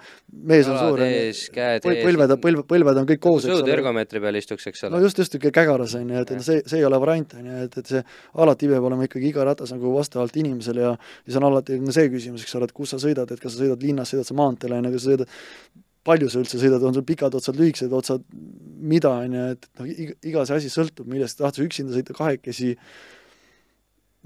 mees on suur, ees, põlved, põlv, põlved on kõik koos, eks ole. ergomeetri peal istuks, eks ole. no just, just, niisugune kägaras, on ju, et, et see, see ei ole variant, on ju, et, et see alati peab olema ikkagi iga ratas nagu vastavalt inimesele ja siis on alati see küsimus, eks ole, et kus sa sõidad, et kas sa sõidad linnas, sõidad sa maanteele, on ju, kas sa sõidad palju sa üldse sõidad, on sul pikad otsad, lühikesed otsad, mida, on ju, et noh, iga see asi sõltub millest, tahad sa üksinda sõita kahekesi,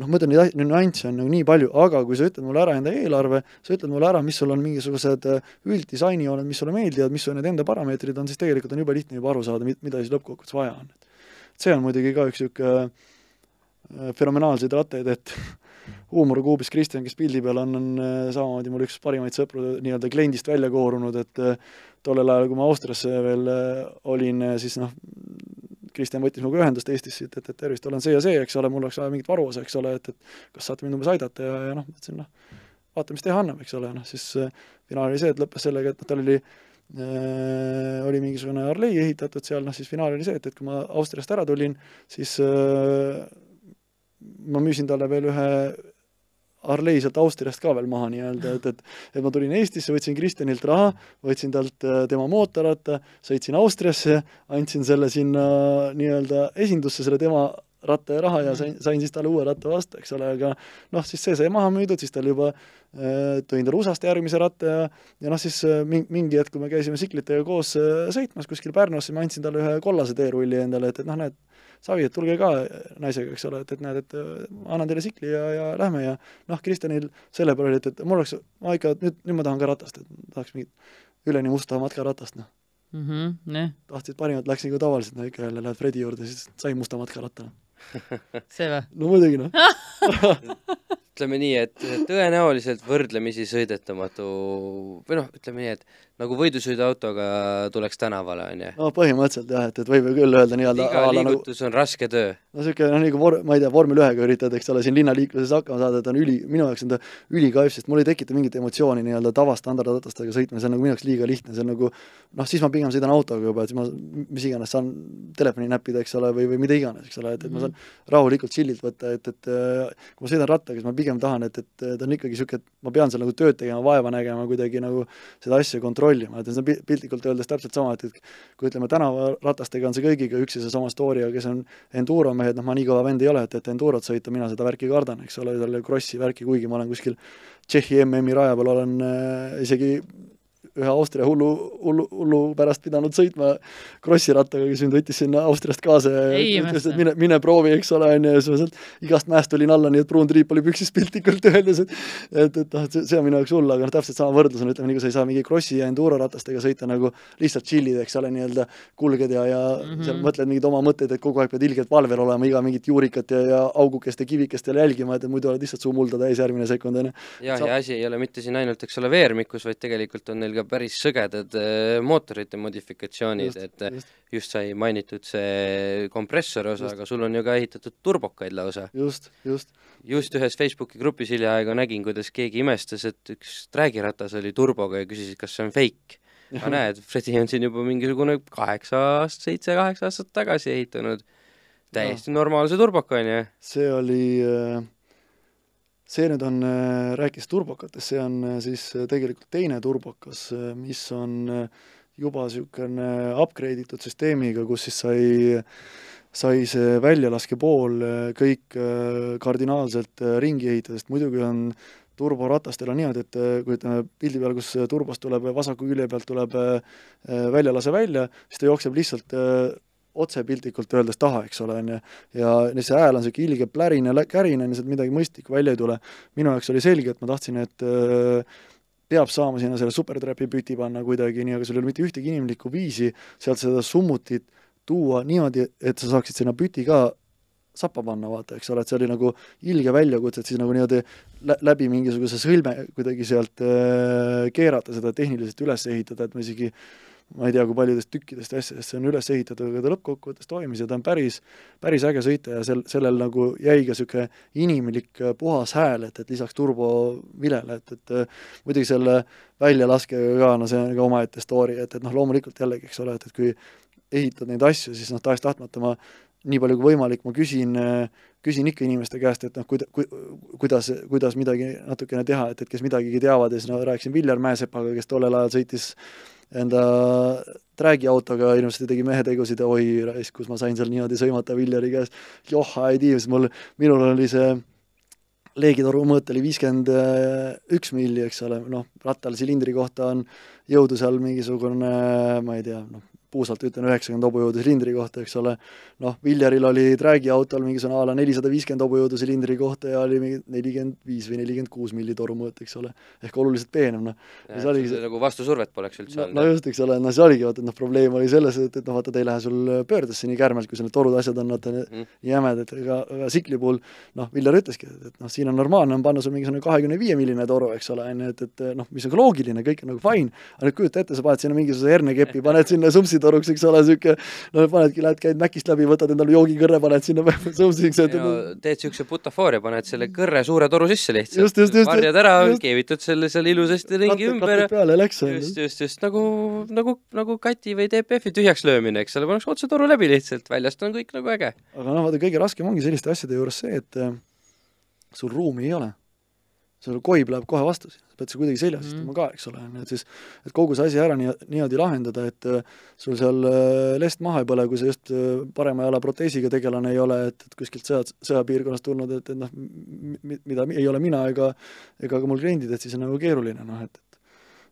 noh, ma ütlen, neid nüansse on nagu nii palju, aga kui sa ütled mulle ära enda eelarve, sa ütled mulle ära, mis sul on mingisugused äh, ülddisaini jooned, mis sulle meeldivad, mis su need enda parameetrid on, siis tegelikult on jube lihtne juba aru saada, mida siis lõppkokkuvõttes vaja on. see on muidugi ka üks niisugune äh, fenomenaalseid rattaid, et huumorikuubis Kristjan, kes pildi peal on, on äh, samamoodi mul üks parimaid sõpru nii-öelda kliendist välja koorunud, et äh, tollel ajal, kui ma Austriasse veel äh, olin, siis noh, Kristjan võttis minuga ühendust Eestisse, et, et, et tervist, olen see ja see, eks ole, mul oleks vaja mingit varuosa, eks ole, et, et kas saate mind umbes aidata ja, ja noh, mõtlesin noh, vaata, mis teha annab, eks ole, noh siis finaal oli see, et lõppes sellega, et noh, tal oli äh, oli mingisugune Harley ehitatud seal, noh siis finaal oli see, et, et kui ma Austriast ära tulin, siis äh, ma müüsin talle veel ühe Harley sealt Austriast ka veel maha nii-öelda, et, et et ma tulin Eestisse, võtsin Kristjanilt raha, võtsin talt äh, tema mootorratta, sõitsin Austriasse, andsin selle sinna nii-öelda esindusse, selle tema ratta ja raha ja sain, sain siis talle uue ratta vastu, eks ole, aga noh, siis see sai maha müüdud, siis tal juba äh, tõin talle USA-st järgmise ratta ja ja noh, siis äh, mingi hetk, kui me käisime tsiklitega koos sõitmas kuskil Pärnus, siis ma andsin talle ühe kollase teerulli endale, et, et noh, näed, Savi, et tulge ka naisega, eks ole, et, et näed, et ma annan teile tsikli ja, ja lähme ja noh, Kristjanil selle peale oli, et, et mul oleks, ma ikka nüüd, nüüd ma tahan ka ratast, et tahaks mingit üleni musta matkaratast, noh mm. -hmm, nee. tahtsid parimat, läksin nagu tavaliselt, no ikka jälle lähed Fredi juurde, siis sai musta matkaratta. see või? no muidugi, noh ütleme nii, et tõenäoliselt võrdlemisi sõidetamatu või noh, ütleme nii, et nagu võidusõiduautoga tuleks tänavale, on ju. no põhimõtteliselt jah, et, et võib ju küll öelda nii-öelda iga liigutus nagu, on raske töö. no niisugune noh, nagu vor-, ma ei tea, vormel ühega üritad, eks ole, siin linnaliikluses hakkama saada, et on üli, minu jaoks on ta ülikaif, sest mul ei tekita mingit emotsiooni nii-öelda tavastandardratastega sõitmine, see on nagu minu jaoks liiga lihtne, see on nagu noh, siis ma pigem sõidan autoga juba, et siis ma mis iganes saan telefoni näppida, eks ole, või, või mida iganes, eks ole, et, et ma saan mhm. rahulikult chillilt võtta, et, et kui ma sõidan rattaga, siis ma pigem tahan, et, et ta on ikkagi niisugune, et ma pean seal nagu tööd tegema, vaeva nägema, kuidagi nagu seda asja kontrollima kontrollima, et see on piltlikult öeldes täpselt sama, et, et kui ütleme, tänavaratastega on see kõigiga üks ja seesama story, aga kes on enduro mehed, noh, ma nii kõva vend ei ole, et, et endurot sõita, mina seda värki kardan, eks ole, selle krossi värki, kuigi ma olen kuskil Tšehhi MM-i raja peal olen äh, isegi ühe Austria hullu, hullu, hullu pärast pidanud sõitma krossirattaga, kes mind võttis sinna Austriast kaasa ja ütles, et mine, mine proovi, eks ole, on ju, ja siis ma sealt igast mäest tulin alla, nii et pruun triip oli püksis piltlikult öeldes, et et, et noh, et see, see on minu jaoks hull, aga noh, täpselt sama võrdlus on, ütleme nii, kui sa ei saa mingi krossi ja enduro ratastega sõita nagu lihtsalt chill'id, eks ole, nii-öelda kulged ja, ja mm -hmm. seal mõtled mingeid oma mõtteid, et kogu aeg pead ilgelt valvel olema, iga mingit juurikat ja, ja augukest ja kivikest jälle jälgima, et muidu oled lihtsalt suu mulda täis järgmine sekund, on ju. jah, ja asi ei ole mitte siin ainult, eks ole, veermikus, vaid tegelikult on neil ka päris sõgedad äh, mootorite modifikatsioonid, et just. just sai mainitud see kompressori osa, aga sul on ju ka ehitatud turbokaid lausa. just, just. just ühes Facebooki grupis hiljaaegu nägin, kuidas keegi imestas, et üks träägiratas oli turboga ja küsisid, kas see on fake. aga näed, Fredi on siin juba mingisugune kaheksa aastat, seitse-kaheksa aastat tagasi ehitanud täiesti no. normaalse turboka, on ju. see oli äh see nüüd on, äh, rääkis turbokatest, see on äh, siis äh, tegelikult teine turbokas, mis on juba niisugune upgrade itud süsteemiga, kus siis sai, sai see väljalaske pool kõik kardinaalselt ringi ehitada, sest muidugi on turboratastel on niimoodi, et kui ütleme pildi peal, kus turbos tuleb vasaku külje pealt tuleb väljalase välja, siis ta jookseb lihtsalt otse piltlikult öeldes taha, eks ole, on ju. ja see hääl on niisugune ilge plärine, kärine, sealt midagi mõistlikku välja ei tule. minu jaoks oli selge, et ma tahtsin, et äh, peab saama sinna selle supertrapi püti panna kuidagi nii, aga sul ei ole mitte ühtegi inimlikku viisi sealt seda summutit tuua niimoodi, et sa saaksid sinna püti ka sappa panna, vaata, eks ole, et see oli nagu ilge väljakutse, et siis nagu niimoodi läbi mingisuguse sõlme kuidagi sealt äh, keerata seda tehniliselt üles ehitada, et ma isegi äh, ma ei tea, kui paljudest tükkidest ja asjadest see on üles ehitatud, aga ta lõppkokkuvõttes toimis ja ta on päris, päris äge sõita ja sel, sellel nagu jäi ka niisugune inimlik puhas hääl, et, et lisaks turbovilele, et, et muidugi selle väljalaskega ka, no see on ka omaette story, et, et noh, loomulikult jällegi, eks ole, et, et kui ehitad neid asju, siis noh, tahes-tahtmata ma nii palju kui võimalik, ma küsin, küsin ikka inimeste käest, et noh, kuida-, ku-, kuidas, kuidas midagi natukene teha, et, et kes midagigi teavad ja siis no rääkisin Viljar Mäesepaga, kes tollel ajal sõitis enda träägiautoga hirmsasti tegi mehetegusid oi, raisk, kus ma sain seal niimoodi sõimata Viljari käest, joh, ei tea, siis mul, minul oli see leegitoru mõõt oli viiskümmend üks milli, eks ole, noh, rattal silindri kohta on jõudu seal mingisugune, ma ei tea, noh, puusalt ütlen üheksakümmend hobujõudu silindri kohta, eks ole, noh, Viljaril oli träägiautol mingisugune a la nelisada viiskümmend hobujõudu silindri kohta ja oli mingi nelikümmend viis või nelikümmend kuus milli torumõõt, eks ole. ehk oluliselt peenem, noh. Oligi... nagu vastusurvet poleks üldse olnud. no just, eks ole, no see oligi, vaata, et noh, probleem oli selles, et, et noh, vaata, ta ei lähe sul pöördesse nii kärmelt, kui sul need torud, asjad on vaata mm. nii jämedad, aga, aga Sikli puhul noh, Viljar ütleski, et, et noh, siin on normaalne on panna sul mingisugune kahekümne viie milline toru, eks ole, on ju, et, et noh, mis on ka loogiline, kõik on nagu fine, aga nüüd kujuta ette, sa paned sinna mingisuguse hernekepi, paned sinna sumpsitoruks, eks ole, niisugune no panedki, lähed, käid Mäkist läbi, võtad endale joogikõrre, paned sinna no, teed niisuguse butafooria, paned selle kõrre suure toru sisse lihtsalt, varjad ära, keevitad selle seal ilusasti ringi ümber. just, just, just. Nagu, nagu, nagu kati või TPF-i tühjaks löömine, eks ole, pannakse otse toru läbi lihtsalt, väljast on kõik nagu äge. aga noh, vaata kõige raskem ongi selliste asjade juures see, et äh, sul ruumi ei ole. Sul koib läheb kohe vastu, sa pead see kuidagi seljas istuma mm. ka, eks ole, on ju, et siis et kogu see asi ära nii, niimoodi lahendada, et äh, sul seal äh, lest maha ei põle, kui sa just äh, parema jala proteesiga tegelane ei ole, et, et kuskilt sõja, sõjapiirkonnast tulnud, et, et noh, mida ei ole mina ega ega ka mul kliendid, et siis on nagu keeruline, noh et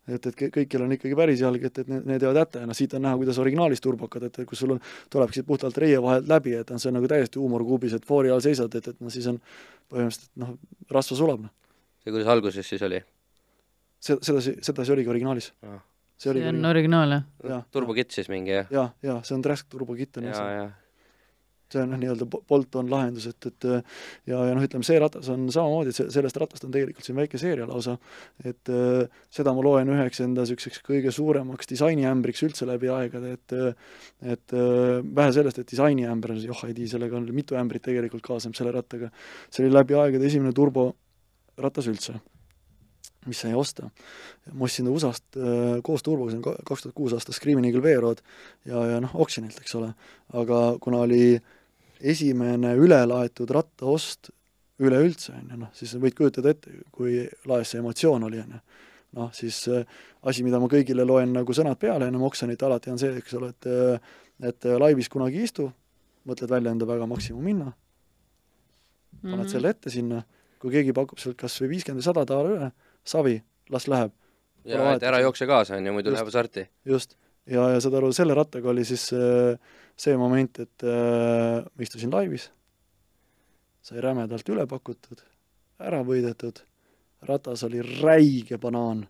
et, et kõikjal on ikkagi päris jalg, et, et need, need jäävad hätta ja noh, siit on näha, kuidas originaalis turbokad, et, et kus sul on, tulebki siit puhtalt reie vahelt läbi, et noh, see on nagu täiesti huumorikuubis, et foori all seisad, et, et noh, siis on põhimõtteliselt noh, rasva sulab, noh ja kuidas alguses siis oli? See, sedasi, sedasi oligi originaalis. See, see on originaal, jah? turbokitt siis mingi, jah? jah, jah, see on Trask turbokitt on jah see on noh, nii-öelda bolt-on lahendus, et, et ja, ja noh, ütleme see ratas on samamoodi, et see, sellest ratast on tegelikult siin väike seeria lausa, et äh, seda ma loen üheks enda niisuguseks kõige suuremaks disainiämbriks üldse läbi aegade, et et äh, vähe sellest, et disainiämber, joh ei tea, sellega on mitu ämbrit tegelikult kaasneb selle rattaga, see oli läbi aegade esimene turbo ratas üldse, mis sai osta. ma ostsin ta USA-st äh, koos turboga, see on kaks tuhat kuus aasta Screaming Eagle V-Road ja, ja noh, oksjonilt, eks ole, aga kuna oli esimene ülelaetud rattaost üleüldse, on ju, noh, siis võid kujutada ette, kui laes see emotsioon oli, on ju. noh, siis äh, asi, mida ma kõigile loen nagu sõnad peale ennem oksjonit alati on see, eks ole, et äh, et laivis kunagi ei istu, mõtled välja enda väga maksimumhinna, paned mm -hmm. selle ette sinna kui keegi pakub sealt kas või viiskümmend või sada daala üle, savi, las läheb. ja et ära jookse kaasa, on ju, muidu just, läheb hasarti. just, ja, ja saad aru, selle rattaga oli siis äh, see moment, et äh, ma istusin laivis, sai rämedalt üle pakutud, ära võidetud, ratas oli räige banaan.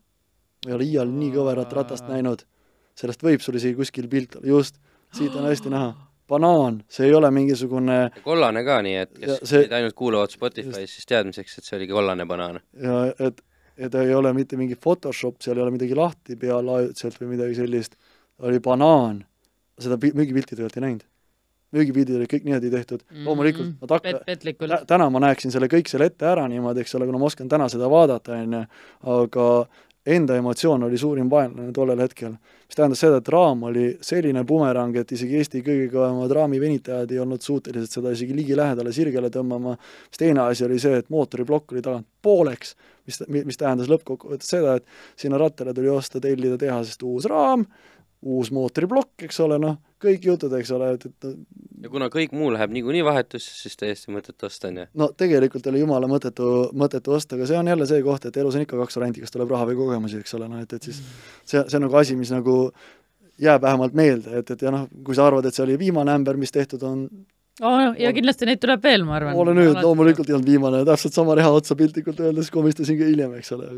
ma ei ole iial nii kõverat ratast näinud. sellest võib sul isegi kuskil pilt olla, just, siit on hästi näha banaan, see ei ole mingisugune kollane ka, nii et kes see... ainult kuulavad Spotify's, siis teadmiseks, et see oligi kollane banaan. ja et, et ta ei ole mitte mingi Photoshop, seal ei ole midagi lahti peal ajutiselt või midagi sellist, oli banaan. seda müügipilti tegelikult ei näinud. müügipildid olid kõik niimoodi tehtud mm, -hmm. loomulikult ma takka Pet, täna ma näeksin selle kõik selle ette ära niimoodi, eks ole, kuna ma oskan täna seda vaadata, on ju, aga enda emotsioon oli suurim vaenlane tollel hetkel. mis tähendas seda, et raam oli selline bumerang, et isegi Eesti kõige kõvemad raamivenitajad ei olnud suutelised seda isegi ligilähedale sirgele tõmbama, siis teine asi oli see, et mootoriplokk oli tagant pooleks, mis, mis tähendas lõppkokkuvõttes seda, et sinna rattale tuli osta, tellida tehasest uus raam, uus mootoriplokk, eks ole, noh, kõik jutud, eks ole, et, et ja kuna kõik muu läheb niikuinii vahetusse, siis täiesti mõttetu osta, on ju? no tegelikult ei ole jumala mõttetu, mõttetu osta, aga see on jälle see koht, et elus on ikka kaks varianti, kas tuleb raha või kogemusi, eks ole, noh et, et siis see, see on nagu asi, mis nagu jääb vähemalt meelde, et, et ja noh, kui sa arvad, et see oli viimane ämber, mis tehtud on, oh, ja kindlasti neid tuleb veel, ma arvan. olen nüüd, loomulikult ei olnud viimane, täpselt sama reha otsa piltlikult öeldes komistasin ka hiljem, eks ole,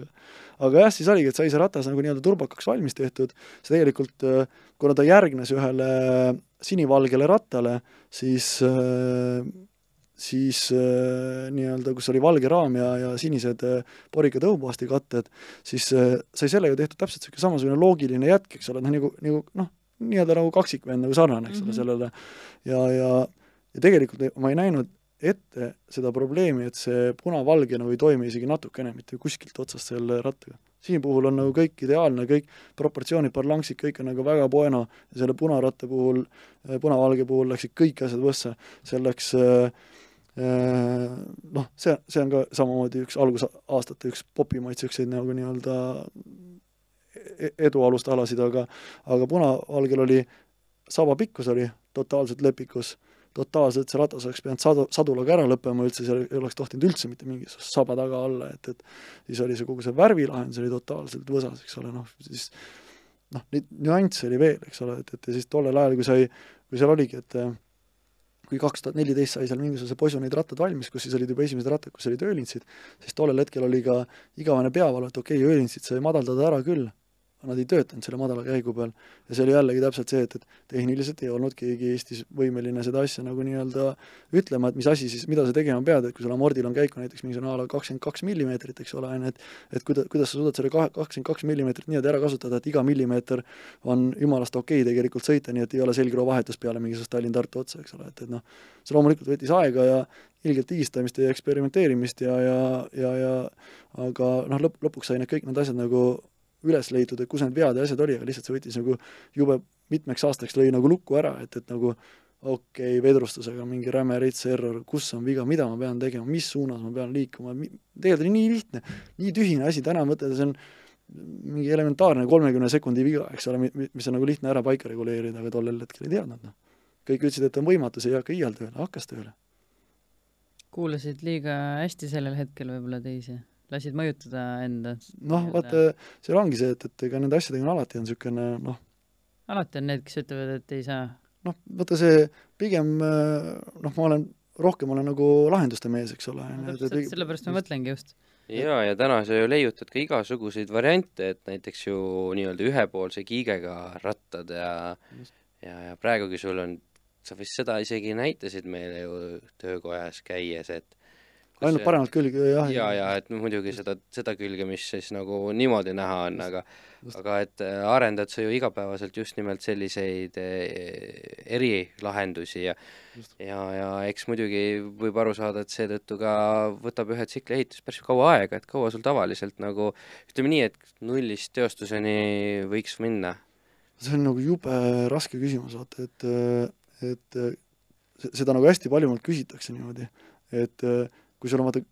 aga jah, siis oligi, et sai see ratas nagu nii-öelda turbakaks valmis tehtud, see tegelikult, kuna ta järgnes ühele sinivalgele rattale, siis siis nii-öelda, kus oli valge raam ja, ja sinised porikad õhupuhastikatted, siis sai sellega tehtud täpselt niisugune samasugune loogiline jätk, eks ole, noh nagu, nagu noh, nii-öelda nagu kaksikvend nagu sarnane, eks ole mm -hmm., sellele. Ja, ja ja tegelikult ma ei näinud ette seda probleemi, et see punavalge nagu ei toimi isegi natukene mitte kuskilt otsast selle rattaga. siin puhul on nagu kõik ideaalne, kõik proportsioonid, balanssid, kõik on nagu väga bueno ja selle punaratta puhul, punavalge puhul läksid kõik asjad võssa, seal läks äh, noh, see, see on ka samamoodi üks algusaastate üks popimaid niisuguseid nagu nii-öelda e-, edu alustalasid, aga aga punavalgel oli, saba pikkus oli totaalselt lepikus totaalselt see ratas oleks pidanud sadu, sadulaga ära lõppema üldse, seal ei oleks tohtinud üldse mitte mingisugust saba taga olla, et, et siis oli see kogu see värvilahendus oli totaalselt võsas, eks ole, noh, siis noh, neid nüansse oli veel, eks ole, et, et ja siis tollel ajal, kui sai, kui seal oligi, et kui kaks tuhat neliteist sai seal mingisuguse poisu need rattad valmis, kus siis olid juba esimesed rattad, kus olid öölintsid, siis tollel hetkel oli ka igavene peavalu, et okei okay,, öölintsid sai madaldada ära küll, nad ei töötanud selle madala käigu peal. ja see oli jällegi täpselt see, et, et tehniliselt ei olnud keegi Eestis võimeline seda asja nagu nii-öelda ütlema, et mis asi siis, mida sa tegema pead, et kui sul amordil on käiku näiteks mingisugune a la kakskümmend kaks millimeetrit, eks ole, on ju, et et kuida-, kuidas sa suudad selle kahe, kakskümmend kaks millimeetrit niimoodi ära kasutada, et iga millimeeter on jumalast okei okay tegelikult sõita, nii et ei ole selgroo vahetus peale mingisugust Tallinn-Tartu otsa, eks ole, et, et noh, see loomulikult võttis aega ja ilgelt higistamist ja eksperimenteerimist ja, ja, ja, ja aga noh, lõpp, lõpuks sai need kõik need asjad nagu üles leitud, et kus need vead ja asjad oli, aga lihtsalt see võttis nagu jube mitmeks aastaks lõi nagu lukku ära, et, et nagu okei okay,, vedrustusega mingi räme rits error, kus on viga, mida ma pean tegema, mis suunas ma pean liikuma, tegelikult oli nii lihtne, nii tühine asi, täna mõtled, see on mingi elementaarne kolmekümne sekundi viga, eks ole, mis on nagu lihtne ära paika reguleerida, aga tollel hetkel ei teadnud, noh. kõik ütlesid, et on võimatu, see ei hakka iial tööle, hakkas tööle. kuulasid liiga hästi sellel hetkel võib-olla teisi lasid mõjutada enda noh, vaata, seal ongi see, et, et ega nende asjadega on alati on niisugune noh alati on need, kes ütlevad, et ei saa? noh, vaata see pigem noh, ma olen, rohkem olen nagu lahenduste mees, eks ole. sellepärast ma mõtlengi just. jaa, ja täna sa ju leiutad ka igasuguseid variante, et näiteks ju nii-öelda ühepoolse kiigega rattad ja ja, ja praegugi sul on, sa vist seda isegi näitasid meile ju töökojas käies, et ainult paremat külge, jah. ja, ja et no muidugi seda, seda külge, mis siis nagu niimoodi näha on, aga aga et äh, arendad sa ju igapäevaselt just nimelt selliseid äh, erilahendusi ja just. ja, ja eks muidugi võib aru saada, et seetõttu ka võtab ühe tsikli ehitus päris kaua aega, et kaua sul tavaliselt nagu ütleme nii, et nullist teostuseni võiks minna? see on nagu jube raske küsimus, vaata, et, et seda nagu hästi palju mult küsitakse niimoodi, et kui sul on vaata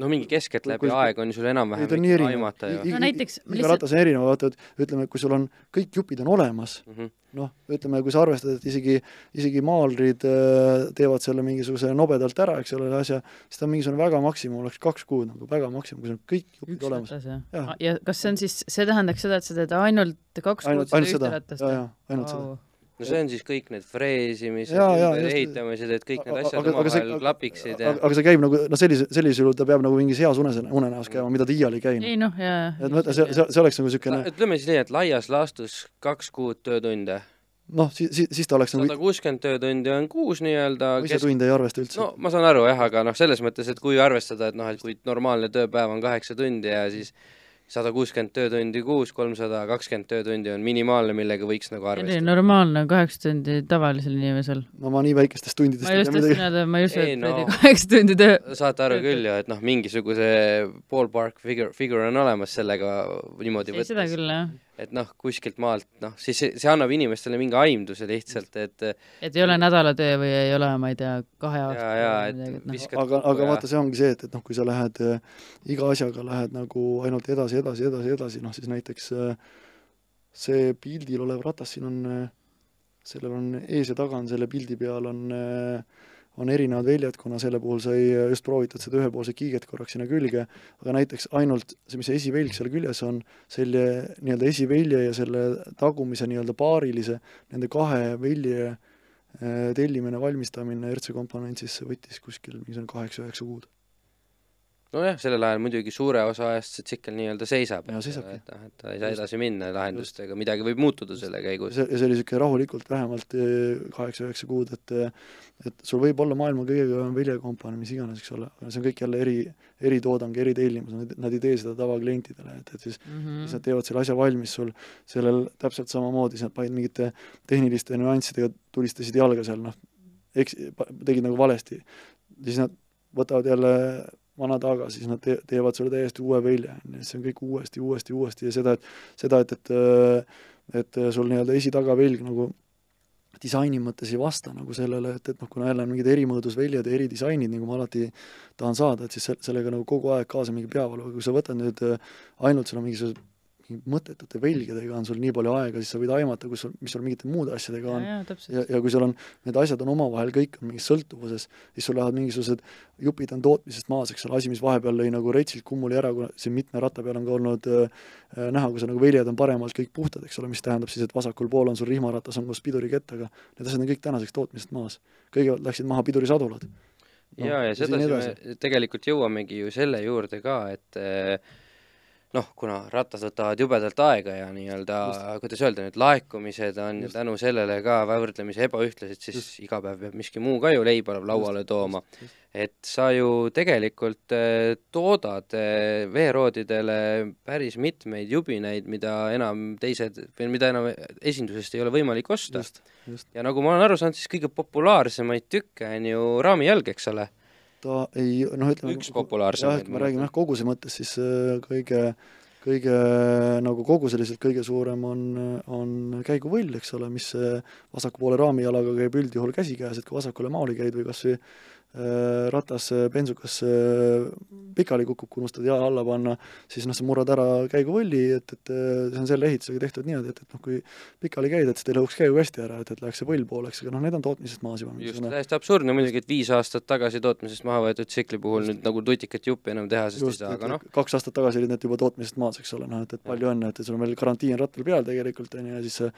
no mingi keskeltläbi kui, aeg on sul enam-vähem aimata ju. no näiteks iga lihtsalt... ratas on erinev, vaata, et ütleme, kui sul on kõik jupid on olemas mm -hmm., noh, ütleme, kui sa arvestad, et isegi, isegi maalrid äh, teevad selle mingisuguse nobedalt ära, eks ole, asja, siis ta on mingisugune väga maksimum, oleks kaks kuud nagu väga maksimum, kui sul on kõik jupid Üks olemas. ja. ja kas see on siis, see tähendaks seda, et sa teed ainult kaks ainult, kuud seda ühte ratast? jaa, jaa, ainult wow. seda no see on siis kõik need freesimised, ümberehitamised, et kõik need asjad omavahel klapiksid ja aga see käib nagu, noh, sellise, sellisel juhul ta peab nagu mingis heas unes, unenäos käima, mida ta iial ei käinud. ei noh, jaa. et mõtle, see, see, see oleks nagu niisugune ütleme siis nii, et laias laastus kaks kuud töötunde noh, siis, siis, siis ta oleks nagu sada kuuskümmend töötundi on kuus nii-öelda ma ise tunde ei arvesta üldse. no ma saan aru jah, aga noh, selles mõttes, et kui arvestada, et noh, et kui normaalne tööpäev on kaheksa tundi ja siis sada kuuskümmend töötundi kuus, kolmsada kakskümmend töötundi on minimaalne, millega võiks nagu arvestada. normaalne on kaheksa tundi tavalisel inimesel. no ma nii väikestest tundidest ma just tahtsin öelda, ma just ei no, kaheksa tundi töö. saate aru küll ju, et noh, mingisuguse ballpark figure, figure on olemas sellega niimoodi võttes. seda küll, jah et noh, kuskilt maalt noh, siis see, see annab inimestele mingi aimduse lihtsalt, et et ei ole nädalatöö või ei ole, ma ei tea, kahe aasta jaa, jaa, et noh. viskad aga, aga vaata, see ongi see, et, et noh, kui sa lähed äh, iga asjaga lähed nagu ainult edasi, edasi, edasi, edasi, noh siis näiteks äh, see pildil olev ratas siin on äh, sellel on ees ja taga on selle pildi peal on äh, on erinevad väljad, kuna selle puhul sai just proovitud seda ühepoolset kiiget korraks sinna külge, aga näiteks ainult see, mis see esivälg seal küljes on, selle nii-öelda esivälje ja selle tagumise nii-öelda paarilise, nende kahe välje äh, tellimine, valmistamine RC komponentsis võttis kuskil mingisugune kaheksa-üheksa kuud nojah, sellel ajal muidugi suure osa ajast see tsikkel nii-öelda seisab, et, noh, et ta ei saa edasi minna lahendustega, midagi võib muutuda selle käigus. see, see oli niisugune rahulikult vähemalt eh, kaheksa-üheksa kuud, et et sul võib olla maailma kõige kõvem viljakompanii, mis iganes, eks ole, aga see on kõik jälle eri, eritoodang, eritellimus, nad, nad ei tee seda tavaklientidele, et, et siis mm, -hmm. siis nad teevad selle asja valmis sul, sellel täpselt samamoodi, siis nad panid mingite tehniliste nüanssidega, tulistasid jalga seal, noh, eks, tegid nagu valesti. siis nad võtavad jälle vana taga, siis nad te-, teevad sulle täiesti uue vilja, on ju, see on kõik uuesti, uuesti, uuesti ja seda, et seda, et, et et sul nii-öelda esi-tagavelg nagu disaini mõttes ei vasta nagu sellele, et, et noh, kuna jälle on mingid erimõõdus väljad ja eridisainid, nagu ma alati tahan saada, et siis sellega nagu kogu aeg kaasa mingi peavalu, aga kui sa võtad nüüd ainult, sul on mingisugused mõttetute velgedega on sul nii palju aega, siis sa võid aimata, kus sul, mis sul mingite muude asjadega on. ja, ja, ja, ja kui sul on, need asjad on omavahel kõik on mingis sõltuvuses, siis sul lähevad mingisugused jupid on tootmisest maas, eks ole, asi, mis vahepeal lõi nagu retsilt kummuli ära, kuna siin mitme ratta peal on ka olnud äh, näha, kui sa nagu väljad on paremalt kõik puhtad, eks ole, mis tähendab siis, et vasakul pool on sul rihmaratas on koos pidurikettaga, need asjad on kõik tänaseks tootmisest maas. kõigepealt läksid maha pidurisadulad no,. ja, ja sedasi me tegelikult jõuamegi ju selle juurde ka, et äh, noh, kuna rattad võtavad jubedalt aega ja nii-öelda, kuidas öelda, need laekumised on Just. tänu sellele ka võrdlemisi ebaühtlased, siis Just. iga päev peab miski muu ka ju leiba lauale Just. tooma. et sa ju tegelikult eh, toodad eh, veeroodidele päris mitmeid jubineid, mida enam teised, või mida enam esindusest ei ole võimalik osta. ja nagu ma olen aru saanud, siis kõige populaarsemaid tükke on ju raamijalg, eks ole ta ei noh, ütleme üks populaarsemaid. jah, et me räägime jah, koguse mõttes, siis äh, kõige kõige nagu koguseliselt kõige suurem on, on käiguvõll, eks ole, mis vasaku poole raamijalaga käib üldjuhul käsikäes, et kui vasakule maoli käid või kas või Äh, ratas bensukas äh, pikali kukub, kui unustad jala alla panna, siis noh, sa murrad ära käiguvõlli, et, et äh, see on selle ehitusega tehtud niimoodi, et, et noh, kui pikali käid, et siis teil lõhuks käigukasti ära, et, et läheks see võll pooleks, aga noh, need on tootmisest maas juba. just, täiesti absurdne muidugi, et viis aastat tagasi tootmisest maha võetud tsikli puhul just. nüüd nagu tutikat juppi enam tehasest ei saa, aga noh. kaks aastat tagasi olid need juba tootmisest maas, eks ole, noh et, et palju õnne, et sul on veel karantiin rattal peal tegelikult, on ju, ja siis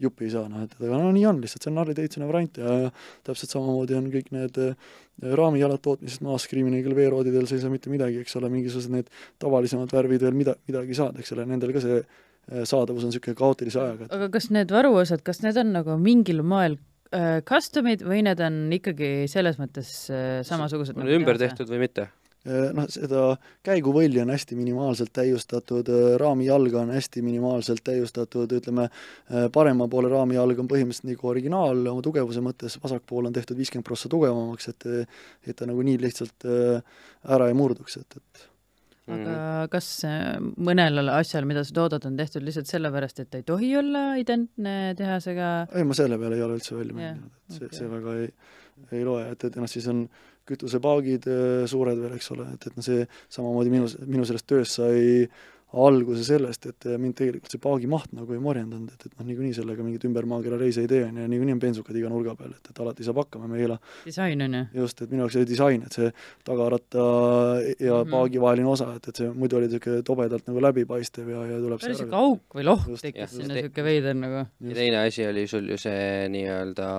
jupi ei saa, noh et aga no nii on lihtsalt, see on narriteitsune variant ja, ja täpselt samamoodi on kõik need äh, raamijalad tootmisest maas, Screamingil veeroodidel sa ei saa mitte midagi, eks ole, mingisugused need tavalisemad värvid veel mida, midagi saad, eks ole, nendel ka see äh, saadavus on niisugune kaootilise ajaga. aga kas need varuosad, kas need on nagu mingil moel äh, custom'id või need on ikkagi selles mõttes samasugused? Nagu ümber tehtud või mitte? Äh, noh, seda käiguvõlli on hästi minimaalselt täiustatud, äh, raamijalga on hästi minimaalselt täiustatud, ütleme, äh, parema poole raamijalg on põhimõtteliselt nagu originaal oma tugevuse mõttes, vasak pool on tehtud viiskümmend prossa tugevamaks, et et ta nagu nii lihtsalt ära ei murduks, et, et aga mhm. kas mõnel asjal, mida sa toodad, on tehtud lihtsalt sellepärast, et ei tohi olla identne tehasega? ei, ma selle peale ei ole üldse välja mõelnud, et see okay., see väga ei, ei loe, et, et noh, siis on kütusepaagid äh, suured veel, eks ole, et, et noh, see samamoodi minu, minu sellest tööst sai alguse sellest, et äh, mind tegelikult see paagimaht nagu ei morjendanud, et, et noh, niikuinii sellega mingit ümber maakera reise ei tee, on ju, ja niikuinii on bensukad iga nurga peal, et, et alati saab hakkama, me ei ela disain on ju? just, et minu jaoks oli disain, et see tagaratta ja mm -hmm. paagi vaheline osa, et, et see muidu oli niisugune tobedalt nagu läbipaistev ja, ja tuleb päris niisugune auk või loht tekkis sinna, niisugune veider nagu. ja teine asi oli sul ju see nii-öelda